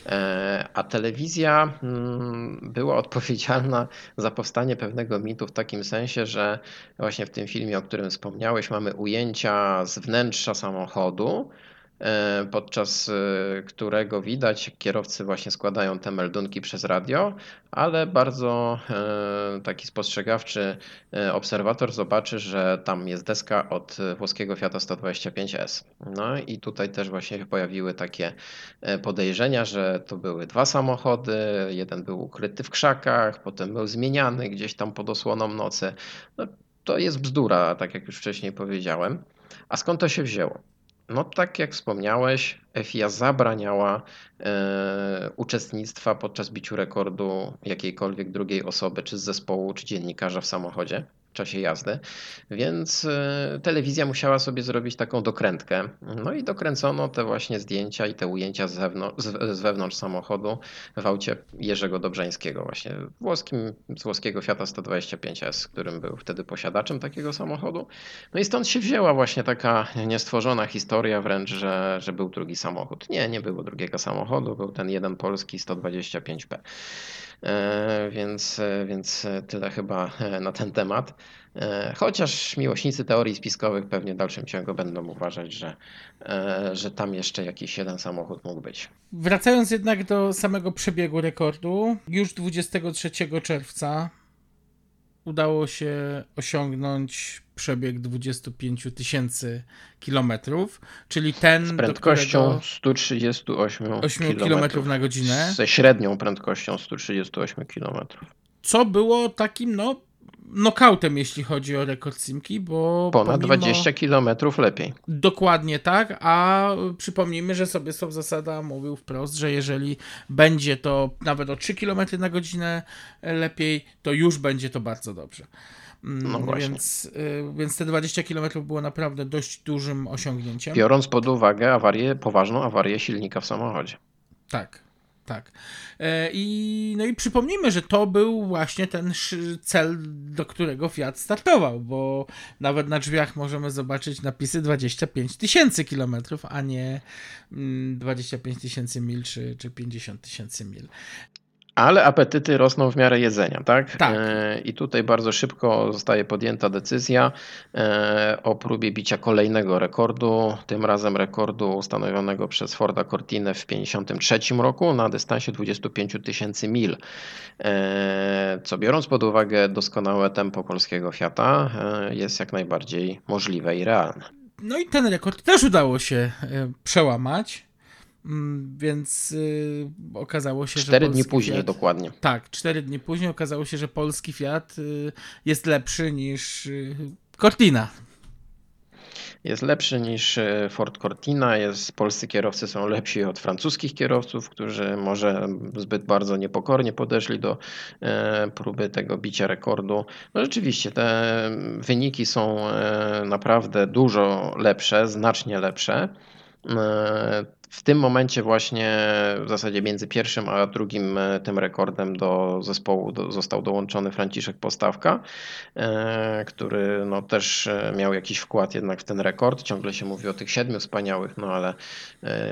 E, a telewizja mm, była odpowiedzialna za powstanie pewnego mitu w takim sensie, że właśnie w tym filmie, o którym wspomniałeś, mamy ujęcia z wnętrza samochodu, podczas e, którego widać, kierowcy właśnie składają te meldunki przez radio, ale bardzo e, taki spostrzegawczy obserwator zobaczy, że tam jest deska od włoskiego Fiata 125S. No i tutaj też właśnie pojawiły takie podejrzenia, że to były dwa samochody, jeden był ukryty w krzakach, potem był zmieniany gdzieś tam pod osłoną nocy. No, to jest bzdura, tak jak już wcześniej powiedziałem. A skąd to się wzięło? No tak jak wspomniałeś, FIA zabraniała e, uczestnictwa podczas biciu rekordu jakiejkolwiek drugiej osoby, czy z zespołu, czy dziennikarza w samochodzie czasie jazdy, więc e, telewizja musiała sobie zrobić taką dokrętkę. No i dokręcono te właśnie zdjęcia i te ujęcia z, zewnątrz, z wewnątrz samochodu w aucie Jerzego Dobrzańskiego, właśnie włoskim, z włoskiego Fiata 125S, którym był wtedy posiadaczem takiego samochodu. No i stąd się wzięła właśnie taka niestworzona historia wręcz, że, że był drugi samochód. Nie, nie było drugiego samochodu, był ten jeden polski 125P. E, więc, e, więc tyle chyba e, na ten temat. Chociaż miłośnicy teorii spiskowych pewnie w dalszym ciągu będą uważać, że, że tam jeszcze jakiś jeden samochód mógł być. Wracając jednak do samego przebiegu rekordu, już 23 czerwca udało się osiągnąć przebieg 25 tysięcy kilometrów, czyli ten. Z prędkością 138 km na godzinę. Ze średnią prędkością 138 km. Co było takim, no, nokautem, jeśli chodzi o rekord Simki, bo. Ponad pomimo... 20 km lepiej. Dokładnie tak, a przypomnijmy, że sobie są zasada mówił wprost, że jeżeli będzie to nawet o 3 km na godzinę lepiej, to już będzie to bardzo dobrze. No mm, właśnie. Więc, y, więc te 20 km było naprawdę dość dużym osiągnięciem. Biorąc pod uwagę awarię, poważną awarię silnika w samochodzie. Tak, tak. E, I, no i przypomnijmy, że to był właśnie ten cel, do którego Fiat startował, bo nawet na drzwiach możemy zobaczyć napisy 25 tysięcy kilometrów, a nie 25 mm, tysięcy mil czy, czy 50 tysięcy mil. Ale apetyty rosną w miarę jedzenia, tak? tak. E, I tutaj bardzo szybko zostaje podjęta decyzja e, o próbie bicia kolejnego rekordu, tym razem rekordu ustanowionego przez Forda Cortinę w 1953 roku na dystansie 25 tysięcy mil. E, co biorąc pod uwagę doskonałe tempo polskiego Fiata, jest jak najbardziej możliwe i realne. No i ten rekord też udało się przełamać. Mm, więc y, okazało się, cztery że. Cztery dni później, Fiat, dokładnie. Tak, cztery dni później okazało się, że polski Fiat y, jest lepszy niż y, Cortina. Jest lepszy niż y, Ford Cortina, jest, polscy kierowcy są lepsi od francuskich kierowców, którzy może zbyt bardzo niepokornie podeszli do e, próby tego bicia rekordu. No rzeczywiście, te wyniki są e, naprawdę dużo lepsze, znacznie lepsze. E, w tym momencie właśnie w zasadzie między pierwszym a drugim e, tym rekordem do zespołu został dołączony Franciszek Postawka, e, który no też miał jakiś wkład jednak w ten rekord. Ciągle się mówi o tych siedmiu wspaniałych, no ale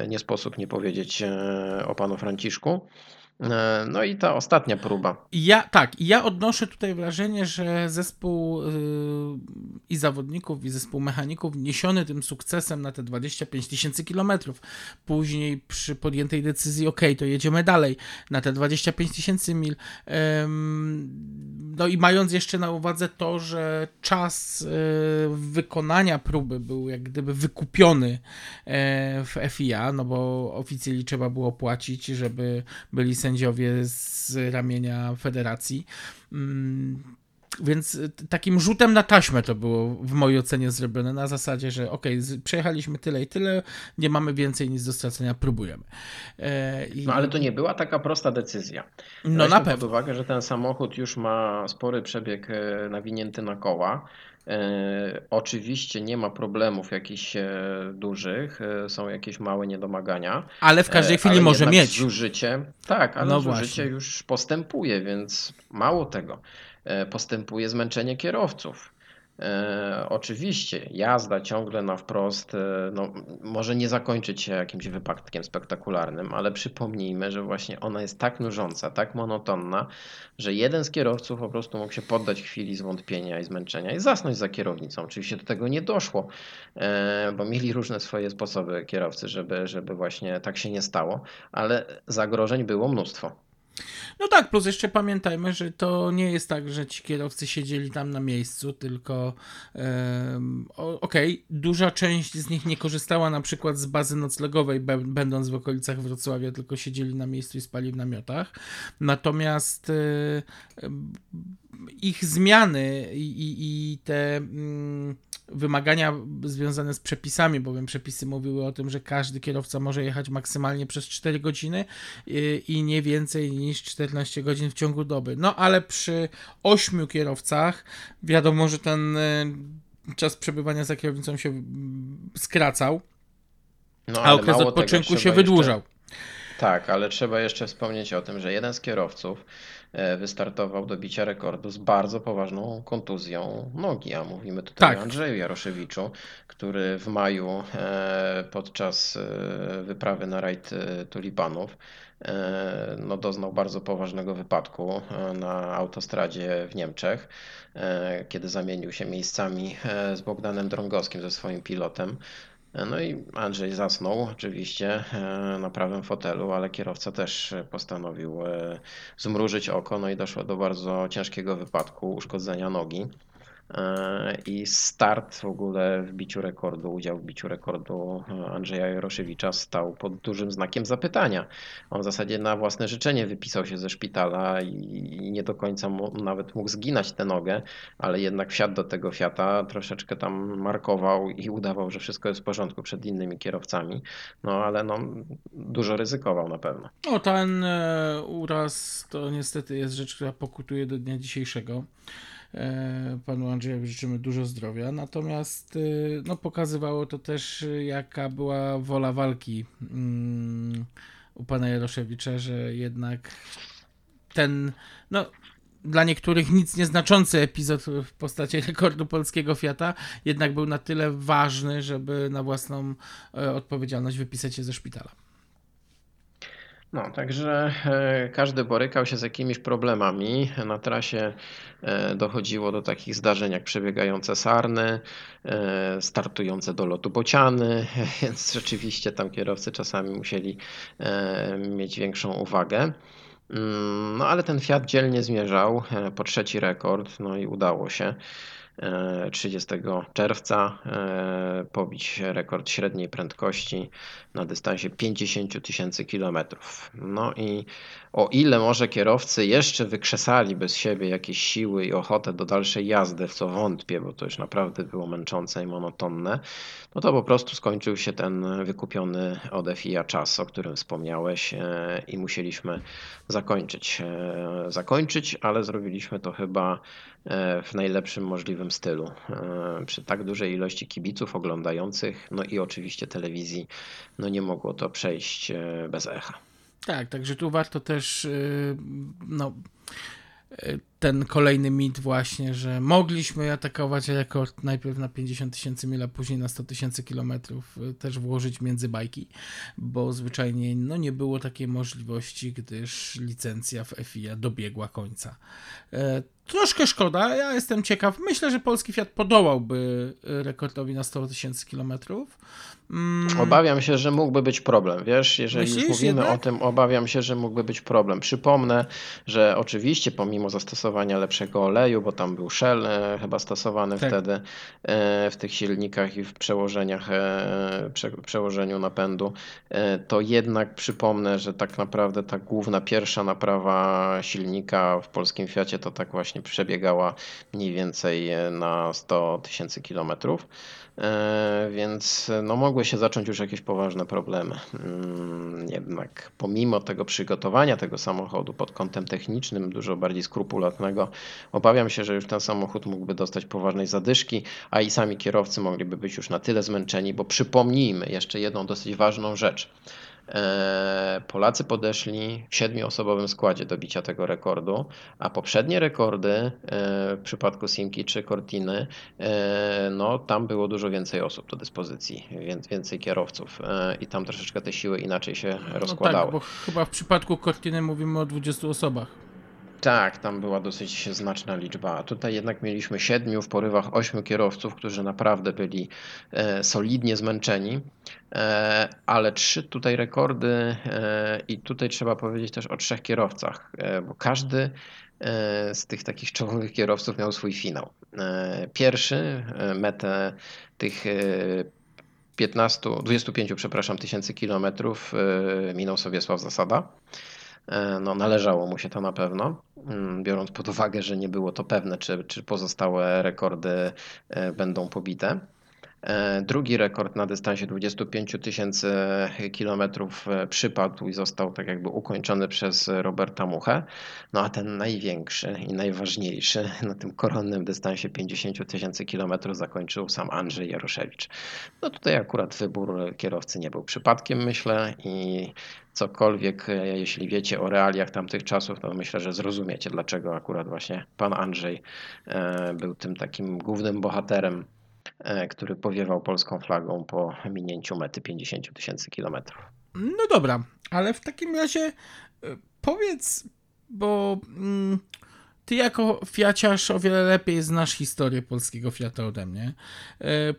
nie sposób nie powiedzieć o panu Franciszku. E, no i ta ostatnia próba. Ja tak, ja odnoszę tutaj wrażenie, że zespół yy, i zawodników, i zespół mechaników niesiony tym sukcesem na te 25 tysięcy kilometrów, później przy podjętej decyzji, ok, to jedziemy dalej na te 25 tysięcy mil. Yy, no i mając jeszcze na uwadze to, że czas yy, wykonania próby był jak gdyby wykupiony e, w FIA, no bo oficjalnie trzeba było płacić, żeby byli sędziowie z ramienia federacji. Mm, więc takim rzutem na taśmę to było w mojej ocenie zrobione, na zasadzie, że ok, przejechaliśmy tyle i tyle, nie mamy więcej nic do stracenia, próbujemy. E, i... No ale to nie była taka prosta decyzja. No Weźmy na pewno. pod uwagę, że ten samochód już ma spory przebieg e, nawinięty na koła. E, oczywiście nie ma problemów jakichś e, dużych, e, są jakieś małe niedomagania. Ale w każdej chwili może mieć. Zużycie, tak, ale no zużycie właśnie. już postępuje, więc mało tego, postępuje zmęczenie kierowców. E, oczywiście jazda ciągle na wprost e, no, może nie zakończyć się jakimś wypadkiem spektakularnym, ale przypomnijmy, że właśnie ona jest tak nużąca, tak monotonna, że jeden z kierowców po prostu mógł się poddać chwili zwątpienia i zmęczenia i zasnąć za kierownicą. Oczywiście do tego nie doszło, e, bo mieli różne swoje sposoby kierowcy, żeby, żeby właśnie tak się nie stało, ale zagrożeń było mnóstwo. No tak, plus jeszcze pamiętajmy, że to nie jest tak, że ci kierowcy siedzieli tam na miejscu, tylko okej, okay, duża część z nich nie korzystała na przykład z bazy noclegowej, będąc w okolicach Wrocławia, tylko siedzieli na miejscu i spali w namiotach. Natomiast y, ich zmiany i, i, i te mm, wymagania związane z przepisami, bowiem przepisy mówiły o tym, że każdy kierowca może jechać maksymalnie przez 4 godziny i, i nie więcej niż 14 godzin w ciągu doby. No ale przy 8 kierowcach wiadomo, że ten y, czas przebywania za kierownicą się mm, skracał, no, a okres odpoczynku się wydłużał. Jeszcze... Tak, ale trzeba jeszcze wspomnieć o tym, że jeden z kierowców wystartował do bicia rekordu z bardzo poważną kontuzją nogi, a mówimy tutaj tak. o Andrzeju Jaroszewiczu, który w maju e, podczas e, wyprawy na rajd tulipanów no, doznał bardzo poważnego wypadku na autostradzie w Niemczech, kiedy zamienił się miejscami z Bogdanem Drągowskim, ze swoim pilotem. No i Andrzej zasnął oczywiście e, na prawym fotelu, ale kierowca też postanowił e, zmrużyć oko, no i doszło do bardzo ciężkiego wypadku, uszkodzenia nogi. E, i start w ogóle w biciu rekordu, udział w biciu rekordu e, Andrzeja Jaroszewicza stał pod dużym znakiem zapytania. On w zasadzie na własne życzenie wypisał się ze szpitala i nie do końca nawet mógł zginać tę nogę, ale jednak wsiadł do tego Fiata, troszeczkę tam markował i udawał, że wszystko jest w porządku przed innymi kierowcami, no ale no, dużo ryzykował na pewno. O, ten e, uraz to niestety jest rzecz, która pokutuje do dnia dzisiejszego. E, panu Andrzejowi życzymy dużo zdrowia. Natomiast e, no, pokazywało to też, jaka była wola walki mm, u pana Jaroszewicza, że jednak ten, no, dla niektórych nic nieznaczący epizod w postaci rekordu polskiego Fiata jednak był na tyle ważny, żeby na własną e, odpowiedzialność wypisać się ze szpitala. No, także e, każdy borykał się z jakimiś problemami. Na trasie e, dochodziło do takich zdarzeń jak przebiegające sarny, e, startujące do lotu bociany, więc rzeczywiście tam kierowcy czasami musieli mieć większą uwagę. Mm, no ale ten Fiat dzielnie zmierzał po trzeci rekord, no i udało się. 30 czerwca e, pobić rekord średniej prędkości na dystansie 50 tysięcy kilometrów. No i o ile może kierowcy jeszcze wykrzesali bez siebie jakieś siły i ochotę do dalszej jazdy, w co wątpię, bo to już naprawdę było męczące i monotonne, no to po prostu skończył się ten wykupiony od FIA czas, o którym wspomniałeś e, i musieliśmy zakończyć. E, zakończyć, ale zrobiliśmy to chyba w najlepszym możliwym stylu. Przy tak dużej ilości kibiców oglądających, no i oczywiście telewizji, no nie mogło to przejść bez echa. Tak, także tu warto też no, ten kolejny mit właśnie, że mogliśmy atakować rekord najpierw na 50 tysięcy mil, a później na 100 tysięcy kilometrów y, też włożyć między bajki, bo zwyczajnie no, nie było takiej możliwości, gdyż licencja w FIA dobiegła końca. E, troszkę szkoda, ja jestem ciekaw. Myślę, że polski Fiat podołałby rekordowi na 100 tysięcy kilometrów. Mm. Obawiam się, że mógłby być problem, wiesz, jeżeli Myślisz, już mówimy jednak? o tym, obawiam się, że mógłby być problem. Przypomnę, że oczywiście pomimo zastosowania lepszego oleju, bo tam był Shell e, chyba stosowany tak. wtedy e, w tych silnikach i w przełożeniach, e, prze, przełożeniu napędu, to jednak przypomnę, że tak naprawdę ta główna pierwsza naprawa silnika w polskim Fiacie to tak właśnie przebiegała mniej więcej na 100 tysięcy kilometrów. E, więc no, mogły się zacząć już jakieś poważne problemy. Mm, jednak pomimo tego przygotowania tego samochodu pod kątem technicznym, dużo bardziej skrupulatnego, obawiam się, że już ten samochód mógłby dostać poważnej zadyszki, a i sami kierowcy mogliby być już na tyle zmęczeni, bo przypomnijmy jeszcze jedną dosyć ważną rzecz. E, Polacy podeszli w siedmioosobowym składzie do bicia tego rekordu, a poprzednie rekordy e, w przypadku Simki czy Cortiny, e, no tam było dużo więcej osób do dyspozycji, więc więcej kierowców i tam troszeczkę te siły inaczej się rozkładały. No tak, bo chyba w przypadku Cortiny mówimy o 20 osobach. Tak, tam była dosyć znaczna liczba. Tutaj jednak mieliśmy siedmiu, w porywach ośmiu kierowców, którzy naprawdę byli e, solidnie zmęczeni, e, ale trzy tutaj rekordy e, i tutaj trzeba powiedzieć też o trzech kierowcach, bo każdy z tych takich czołowych kierowców miał swój finał. Pierwszy metę tych 15, 25 przepraszam, tysięcy kilometrów minął sobie Sław Zasada. E, no, należało mu się to na pewno, mm, biorąc pod uwagę, że nie było to pewne, czy, czy pozostałe rekordy e, będą pobite. E, drugi rekord na dystansie 25 tysięcy kilometrów przypadł i został tak jakby ukończony przez Roberta Muchę. No a ten największy i najważniejszy na tym koronnym dystansie 50 tysięcy kilometrów zakończył sam Andrzej Jaroszewicz. No tutaj akurat wybór kierowcy nie był przypadkiem, myślę, i cokolwiek, e, jeśli wiecie o realiach tamtych czasów, to myślę, że zrozumiecie, dlaczego akurat właśnie pan Andrzej e, był tym takim głównym bohaterem, e, który powiewał polską flagą po minięciu mety 50 tysięcy kilometrów. No dobra, ale w takim razie powiedz, bo mm, ty jako fiaciarz o wiele lepiej znasz historię polskiego Fiata ode mnie.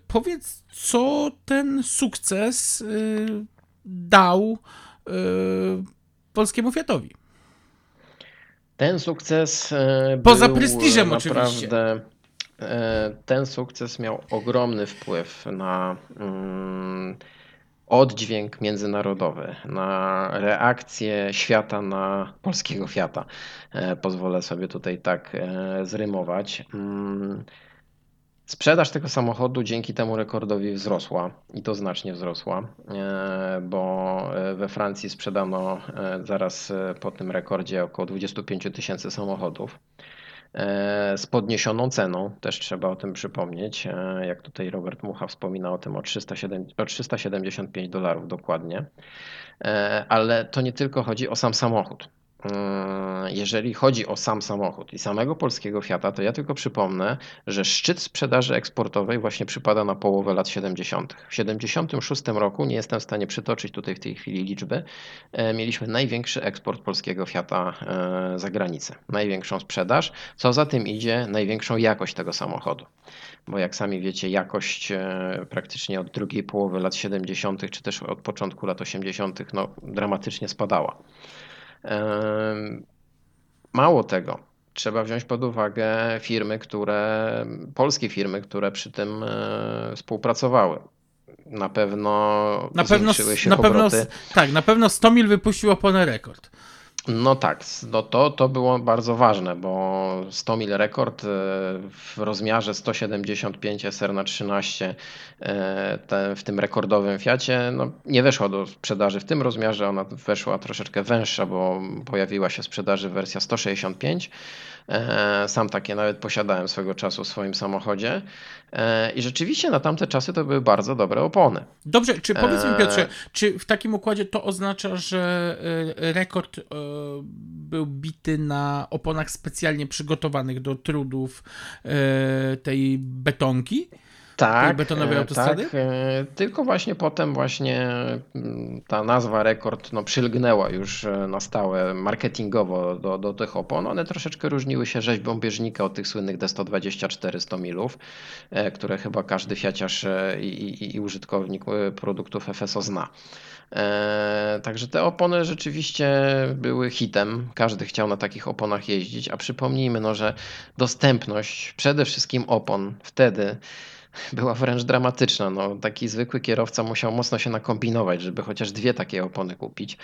Powiedz, co ten sukces dał polskiemu Fiatowi. Ten sukces e, Poza prestiżem naprawdę, oczywiście. E, ten sukces miał ogromny wpływ na mm, oddźwięk międzynarodowy, na reakcję świata na polskiego Fiata. E, pozwolę sobie tutaj tak zrymować. Mm, Sprzedaż tego samochodu dzięki temu rekordowi wzrosła i to znacznie wzrosła, e, bo e, we Francji sprzedano e, zaraz po tym rekordzie około 25 tysięcy samochodów. Z podniesioną ceną, też trzeba o tym przypomnieć, jak tutaj Robert Mucha wspomina o tym o, 307, o 375 dolarów dokładnie. Ale to nie tylko chodzi o sam samochód. Yy, jeżeli chodzi o sam samochód i samego polskiego Fiata, to ja tylko przypomnę, że szczyt sprzedaży eksportowej właśnie przypada na połowę lat 70. W 76 roku, nie jestem w stanie przytoczyć tutaj w tej chwili liczby, yy, mieliśmy największy eksport polskiego Fiata yy, za granicę. Największą sprzedaż, co za tym idzie, największą jakość tego samochodu. Bo jak sami wiecie, jakość praktycznie od drugiej połowy lat 70., czy też od początku lat 80., no, dramatycznie spadała. Mało tego, trzeba wziąć pod uwagę firmy, które, polskie firmy, które przy tym e, współpracowały. Na pewno na pewno, się na pewno, Tak, na pewno 100 mil wypuścił oponę rekord. No tak, no to, to było bardzo ważne, bo 100 mil rekord e, w rozmiarze 175 SR na 13 e, te, w tym rekordowym Fiacie. No, nie weszła do sprzedaży w tym rozmiarze, ona weszła troszeczkę węższa, bo pojawiła się sprzedaży wersja 165 E, sam takie nawet posiadałem swego czasu w swoim samochodzie. E, I rzeczywiście na tamte czasy to były bardzo dobre opony. Dobrze, czy powiedz mi Piotrze, czy w takim układzie to oznacza, że e, rekord był bity na oponach specjalnie przygotowanych do trudów tej betonki? Tak, betonowej e, autostrady? Tak, e, tylko właśnie potem właśnie mm, ta nazwa rekord no, przylgnęła już e, na stałe marketingowo do, do tych opon. One troszeczkę różniły się rzeźbą bieżnika od tych słynnych D124 100 milów, które chyba każdy fiaciarz i, i, i użytkownik produktów FSO zna. Także te opony rzeczywiście były hitem. Każdy chciał na takich oponach jeździć, a przypomnijmy, no, że dostępność przede wszystkim opon wtedy była wręcz dramatyczna. No, taki zwykły kierowca musiał mocno się nakombinować, żeby chociaż dwie takie opony kupić.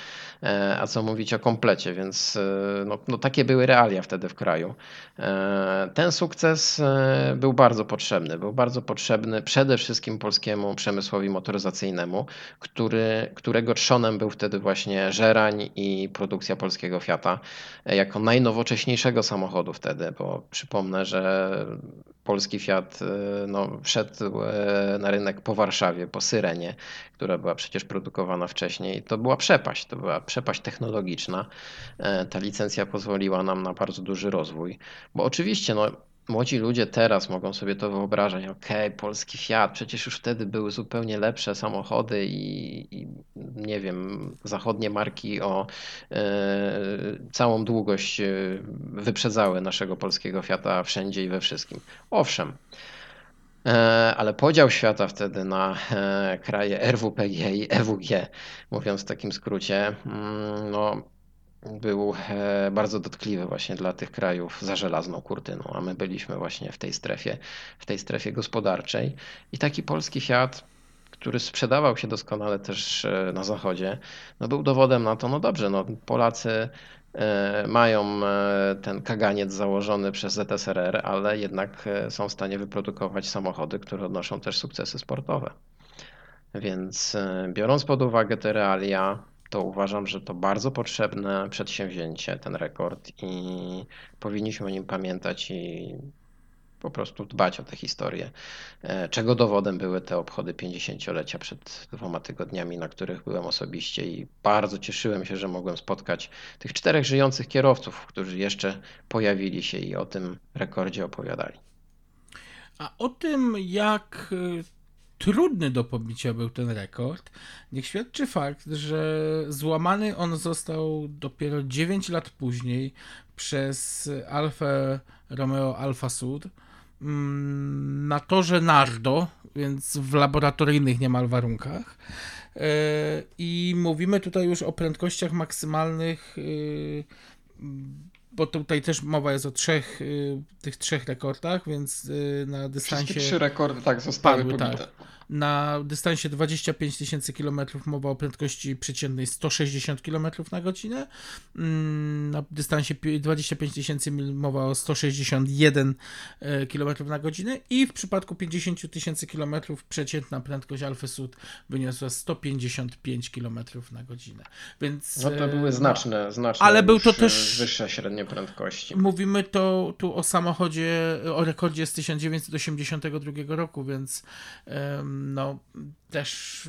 E, a co mówić o komplecie, więc e, no, no, takie były realia wtedy w kraju. E, ten sukces był bardzo potrzebny. Był bardzo potrzebny przede wszystkim polskiemu przemysłowi motoryzacyjnemu, który, którego trzonem był wtedy właśnie Żerań i produkcja polskiego Fiata jako najnowocześniejszego samochodu wtedy, bo przypomnę, że polski Fiat e, no, wszedł e, na rynek po Warszawie, po Syrenie, która była przecież produkowana wcześniej. To była przepaść, to była przepaść technologiczna. E, ta licencja pozwoliła nam na bardzo duży rozwój, bo oczywiście no, Młodzi ludzie teraz mogą sobie to wyobrażać. Okej, polski Fiat, przecież już wtedy były zupełnie lepsze samochody i, i nie wiem, zachodnie marki o e, całą długość e, wyprzedzały naszego polskiego Fiata wszędzie i we wszystkim. Owszem, e, ale podział świata wtedy na kraje RWPG i EWG, mówiąc w takim skrócie, mm, no był e, bardzo dotkliwy właśnie dla tych krajów za żelazną kurtyną, a my byliśmy właśnie w tej strefie, w tej strefie gospodarczej. I taki polski Fiat, który sprzedawał się doskonale też e, na zachodzie, no był dowodem na to, no dobrze, no Polacy e, mają ten kaganiec założony przez ZSRR, ale jednak są w stanie wyprodukować samochody, które odnoszą też sukcesy sportowe. Więc biorąc pod uwagę te realia, to uważam, że to bardzo potrzebne przedsięwzięcie, ten rekord i powinniśmy o nim pamiętać i po prostu dbać o tę historię. E, czego dowodem były te obchody 50-lecia przed dwoma tygodniami, na których byłem osobiście i bardzo cieszyłem się, że mogłem spotkać tych czterech żyjących kierowców, którzy jeszcze pojawili się i o tym rekordzie opowiadali. A o tym, jak trudny do pobicia był ten rekord, niech świadczy fakt, że złamany on został dopiero 9 lat później przez Alfa Romeo Alfa Sud mm, na torze Nardo, więc w laboratoryjnych niemal warunkach. E, I mówimy tutaj już o prędkościach maksymalnych y, bo tutaj też mowa jest o trzech, y, tych trzech rekordach, więc y, na dystansie... Wszystkie trzy rekordy tak zostały padły, pobite. Tak. Na dystansie 25 tysięcy kilometrów mowa o prędkości przeciętnej 160 km na godzinę. Mm, na dystansie 25 tysięcy mowa o 161 e, km na godzinę i w przypadku 50 tysięcy km przeciętna prędkość Alfa Sud wyniosła 155 km na godzinę. Więc, no to były e, znaczne, znaczne ale był to też wyższe średnie prędkości. Mówimy to tu o samochodzie, o rekordzie z 1982 roku, więc um, no też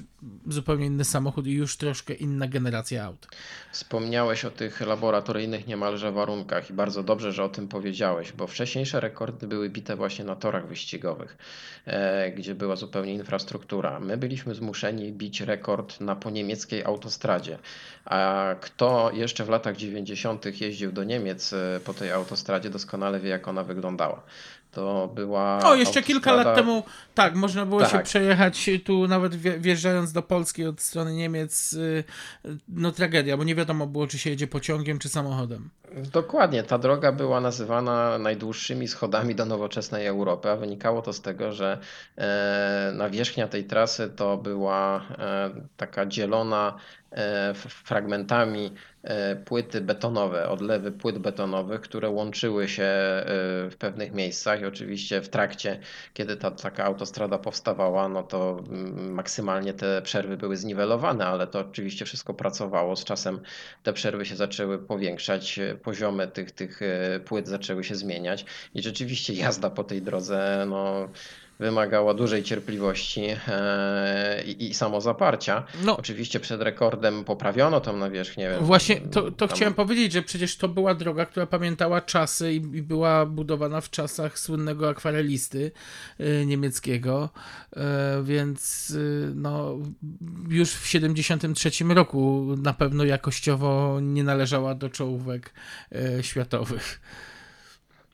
zupełnie inny samochód i już troszkę inna generacja aut. Wspomniałeś o tych laboratoryjnych niemalże warunkach i bardzo dobrze, że o tym powiedziałeś, bo wcześniejsze rekordy były bite właśnie na torach wyścigowych, e, gdzie była zupełnie infrastruktura. My byliśmy zmuszeni bić rekord na poniemieckiej autostradzie. A kto jeszcze w latach 90. jeździł do Niemiec e, po tej autostradzie, doskonale wie, jak ona wyglądała. To była. O, jeszcze kilka lat temu, tak, można było tak. się przejechać tu, nawet wjeżdżając do Polski od strony Niemiec. Y, no, tragedia, bo nie wiadomo było, czy się jedzie pociągiem, czy samochodem. Dokładnie, ta droga była nazywana najdłuższymi schodami do nowoczesnej Europy, a wynikało to z tego, że e, nawierzchnia tej trasy to była e, taka dzielona e, fragmentami płyty betonowe, odlewy płyt betonowych, które łączyły się w pewnych miejscach i oczywiście w trakcie, kiedy ta taka autostrada powstawała, no to mm, maksymalnie te przerwy były zniwelowane, ale to oczywiście wszystko pracowało. Z czasem te przerwy się zaczęły powiększać, poziomy tych, tych e, płyt zaczęły się zmieniać. I rzeczywiście jazda po tej drodze no, wymagała dużej cierpliwości e, i, i samozaparcia. No. Oczywiście przed rekordem poprawiono tą nawierzchnię. Właśnie to, to tam... chciałem powiedzieć, że przecież to była droga, która pamiętała czasy i, i była budowana w czasach słynnego akwarelisty y, niemieckiego, y, więc no, już w 73 roku na pewno jakościowo nie należała do czołówek światowych.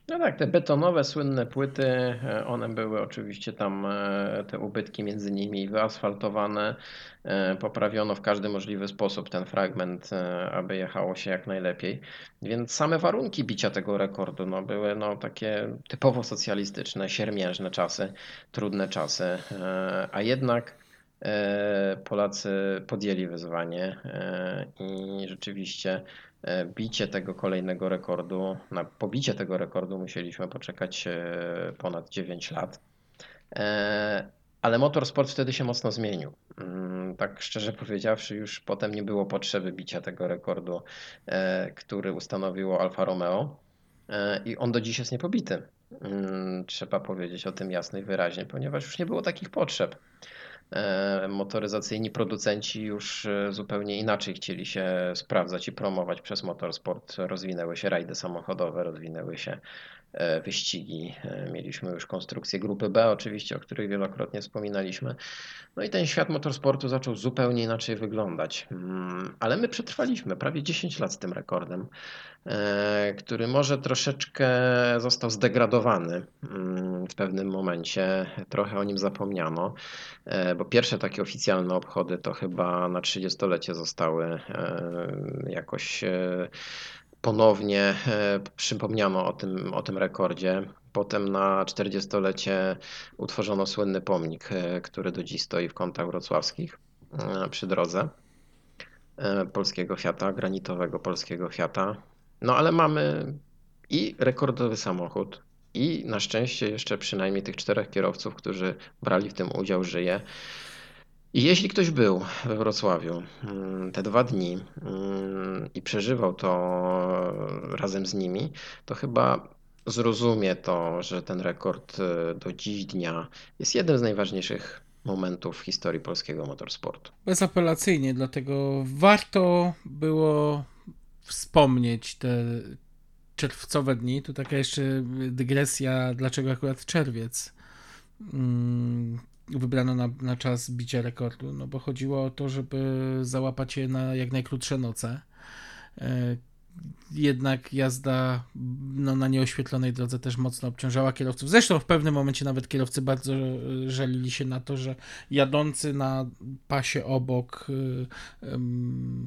No tak, te betonowe, słynne płyty, e, one były oczywiście tam, e, te ubytki między nimi wyasfaltowane. E, poprawiono w każdy możliwy sposób ten fragment, aby jechało się jak najlepiej. Więc same warunki bicia tego rekordu no, były no, takie typowo socjalistyczne, siermiężne czasy, trudne czasy. A jednak Polacy podjęli wyzwanie i rzeczywiście bicie tego kolejnego rekordu, na pobicie tego rekordu musieliśmy poczekać e, ponad 9 lat. E, ale motorsport wtedy się mocno zmienił. Mm, tak szczerze powiedziawszy, już potem nie było potrzeby bicia tego rekordu, który ustanowiło Alfa Romeo. i on do dziś jest niepobity. Mm, trzeba powiedzieć o tym jasno i wyraźnie, ponieważ już nie było takich potrzeb. E, motoryzacyjni producenci już e, zupełnie inaczej chcieli się sprawdzać i promować przez motorsport. Rozwinęły się rajdy samochodowe, rozwinęły się wyścigi. Mieliśmy już konstrukcję grupy B, oczywiście, o której wielokrotnie wspominaliśmy. No i ten świat motorsportu zaczął zupełnie inaczej wyglądać. Mm, ale my przetrwaliśmy prawie 10 lat z tym rekordem, który może troszeczkę został zdegradowany mm, w pewnym momencie. Trochę o nim zapomniano bo pierwsze takie oficjalne obchody to chyba na 30-lecie zostały e, jakoś e, ponownie e, przypomniano o tym, o tym rekordzie. Potem na 40-lecie utworzono słynny pomnik, który do dziś stoi w kątach wrocławskich przy drodze polskiego Fiata, granitowego polskiego Fiata. No ale mamy i rekordowy samochód, i na szczęście jeszcze przynajmniej tych czterech kierowców, którzy brali w tym udział, żyje. Jeśli ktoś był we Wrocławiu mm, te dwa dni mm, i przeżywał to razem z nimi, to chyba zrozumie to, że ten rekord y, do dziś dnia jest jednym z najważniejszych momentów w historii polskiego motorsportu. Bezapelacyjnie, dlatego warto było wspomnieć te czerwcowe dni, to taka jeszcze dygresja, dlaczego akurat czerwiec mm, wybrano na, na czas bicia rekordu, no bo chodziło o to, żeby załapać je na jak najkrótsze noce. E, jednak jazda no, na nieoświetlonej drodze też mocno obciążała kierowców. Zresztą w pewnym momencie nawet kierowcy bardzo żalili się na to, że jadący na pasie obok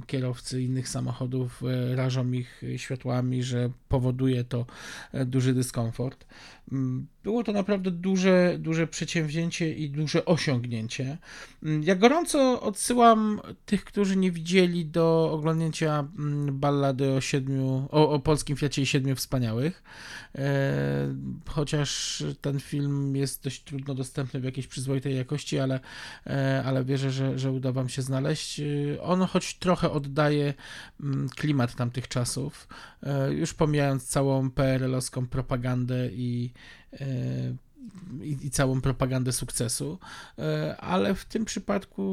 kierowcy innych samochodów e, rażą ich światłami, że powoduje to e, duży dyskomfort. Mm, było to naprawdę duże, duże przedsięwzięcie i duże osiągnięcie. Mm, ja gorąco odsyłam tych, którzy nie widzieli do oglądnięcia mm, ballady o siedmiu, o, o polskim Fiacie i siedmiu wspaniałych. E, chociaż ten film jest dość trudno dostępny w jakiejś przyzwoitej jakości, ale, e, ale wierzę, że, że uda Wam się znaleźć. E, on choć trochę oddaje klimat tamtych czasów, już pomijając całą PRL-owską propagandę i i, i, całą propagandę sukcesu, ale w tym przypadku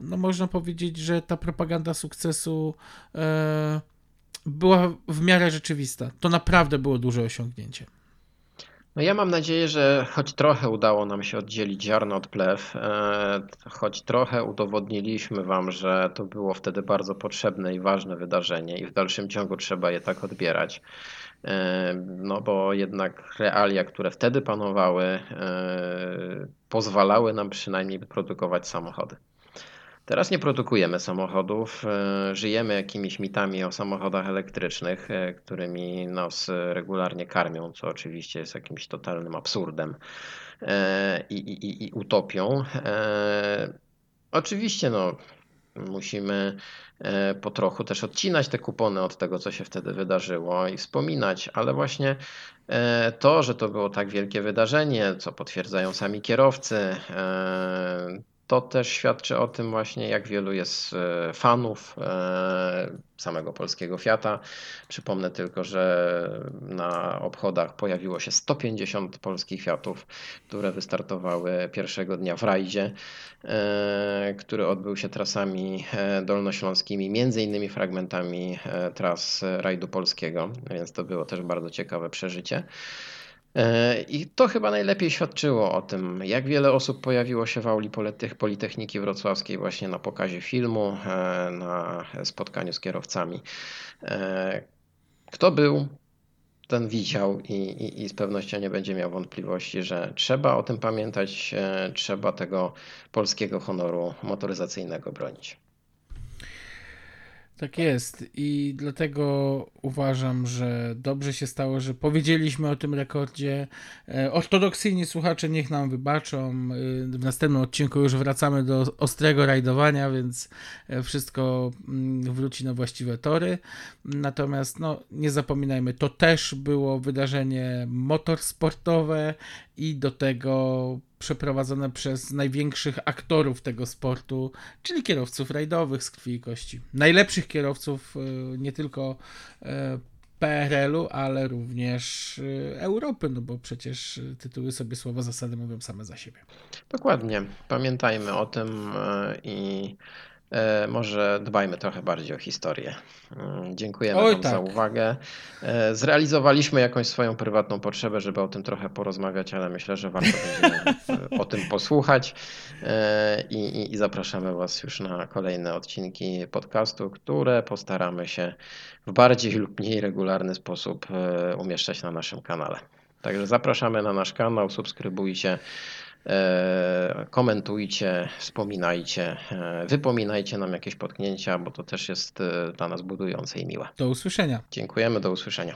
no można powiedzieć, że ta propaganda sukcesu była w miarę rzeczywista. To naprawdę było duże osiągnięcie. No ja mam nadzieję, że choć trochę udało nam się oddzielić ziarno od plew, e, choć trochę udowodniliśmy Wam, że to było wtedy bardzo potrzebne i ważne wydarzenie i w dalszym ciągu trzeba je tak odbierać. E, no bo jednak realia, które wtedy panowały, e, pozwalały nam przynajmniej produkować samochody. Teraz nie produkujemy samochodów, e, żyjemy jakimiś mitami o samochodach elektrycznych, e, którymi nas regularnie karmią, co oczywiście jest jakimś totalnym absurdem e, i, i, i utopią. Oczywiście no, musimy po trochu też odcinać te kupony od tego, co się wtedy wydarzyło i wspominać, ale właśnie to, że to było tak wielkie wydarzenie, co potwierdzają sami kierowcy, to też świadczy o tym właśnie, jak wielu jest e, fanów e, samego polskiego Fiata. Przypomnę tylko, że na obchodach pojawiło się 150 polskich Fiatów, które wystartowały pierwszego dnia w rajdzie, e, który odbył się trasami dolnośląskimi, między innymi fragmentami tras rajdu polskiego, więc to było też bardzo ciekawe przeżycie. E, I to chyba najlepiej świadczyło o tym, jak wiele osób pojawiło się w auli Politechniki Wrocławskiej właśnie na pokazie filmu, e, na spotkaniu z kierowcami. E, kto był, ten widział i, i, i, z pewnością nie będzie miał wątpliwości, że trzeba o tym pamiętać, trzeba tego polskiego honoru motoryzacyjnego bronić. Tak jest i dlatego uważam, że dobrze się stało, że powiedzieliśmy o tym rekordzie. E, ortodoksyjni słuchacze niech nam wybaczą. E, w następnym odcinku już wracamy do ostrego rajdowania, więc e, wszystko mm, wróci na właściwe tory. Natomiast no, nie zapominajmy, to też było wydarzenie motorsportowe i do tego przeprowadzone przez największych aktorów tego sportu, czyli kierowców rajdowych z krwi i kości. Najlepszych kierowców, e, nie tylko e, PRL-u, ale również y, Europy, no bo przecież tytuły sobie słowa zasady mówią same za siebie. Dokładnie. Pamiętajmy o tym e, i e, może dbajmy trochę bardziej o historię. Mm, Dziękujemy Oj, Wam za tak. uwagę. E, Zrealizowaliśmy jakąś swoją prywatną potrzebę, żeby o tym trochę porozmawiać, ale myślę, że warto będzie e, o tym posłuchać E, i, i, i zapraszamy Was już na kolejne odcinki podcastu, które postaramy się w bardziej lub mniej regularny sposób e, umieszczać na naszym kanale. Także zapraszamy na nasz kanał, subskrybujcie, e, komentujcie, wspominajcie, e, wypominajcie nam jakieś potknięcia, bo to też jest e, dla nas budujące i miłe. Do usłyszenia. Dziękujemy, do usłyszenia.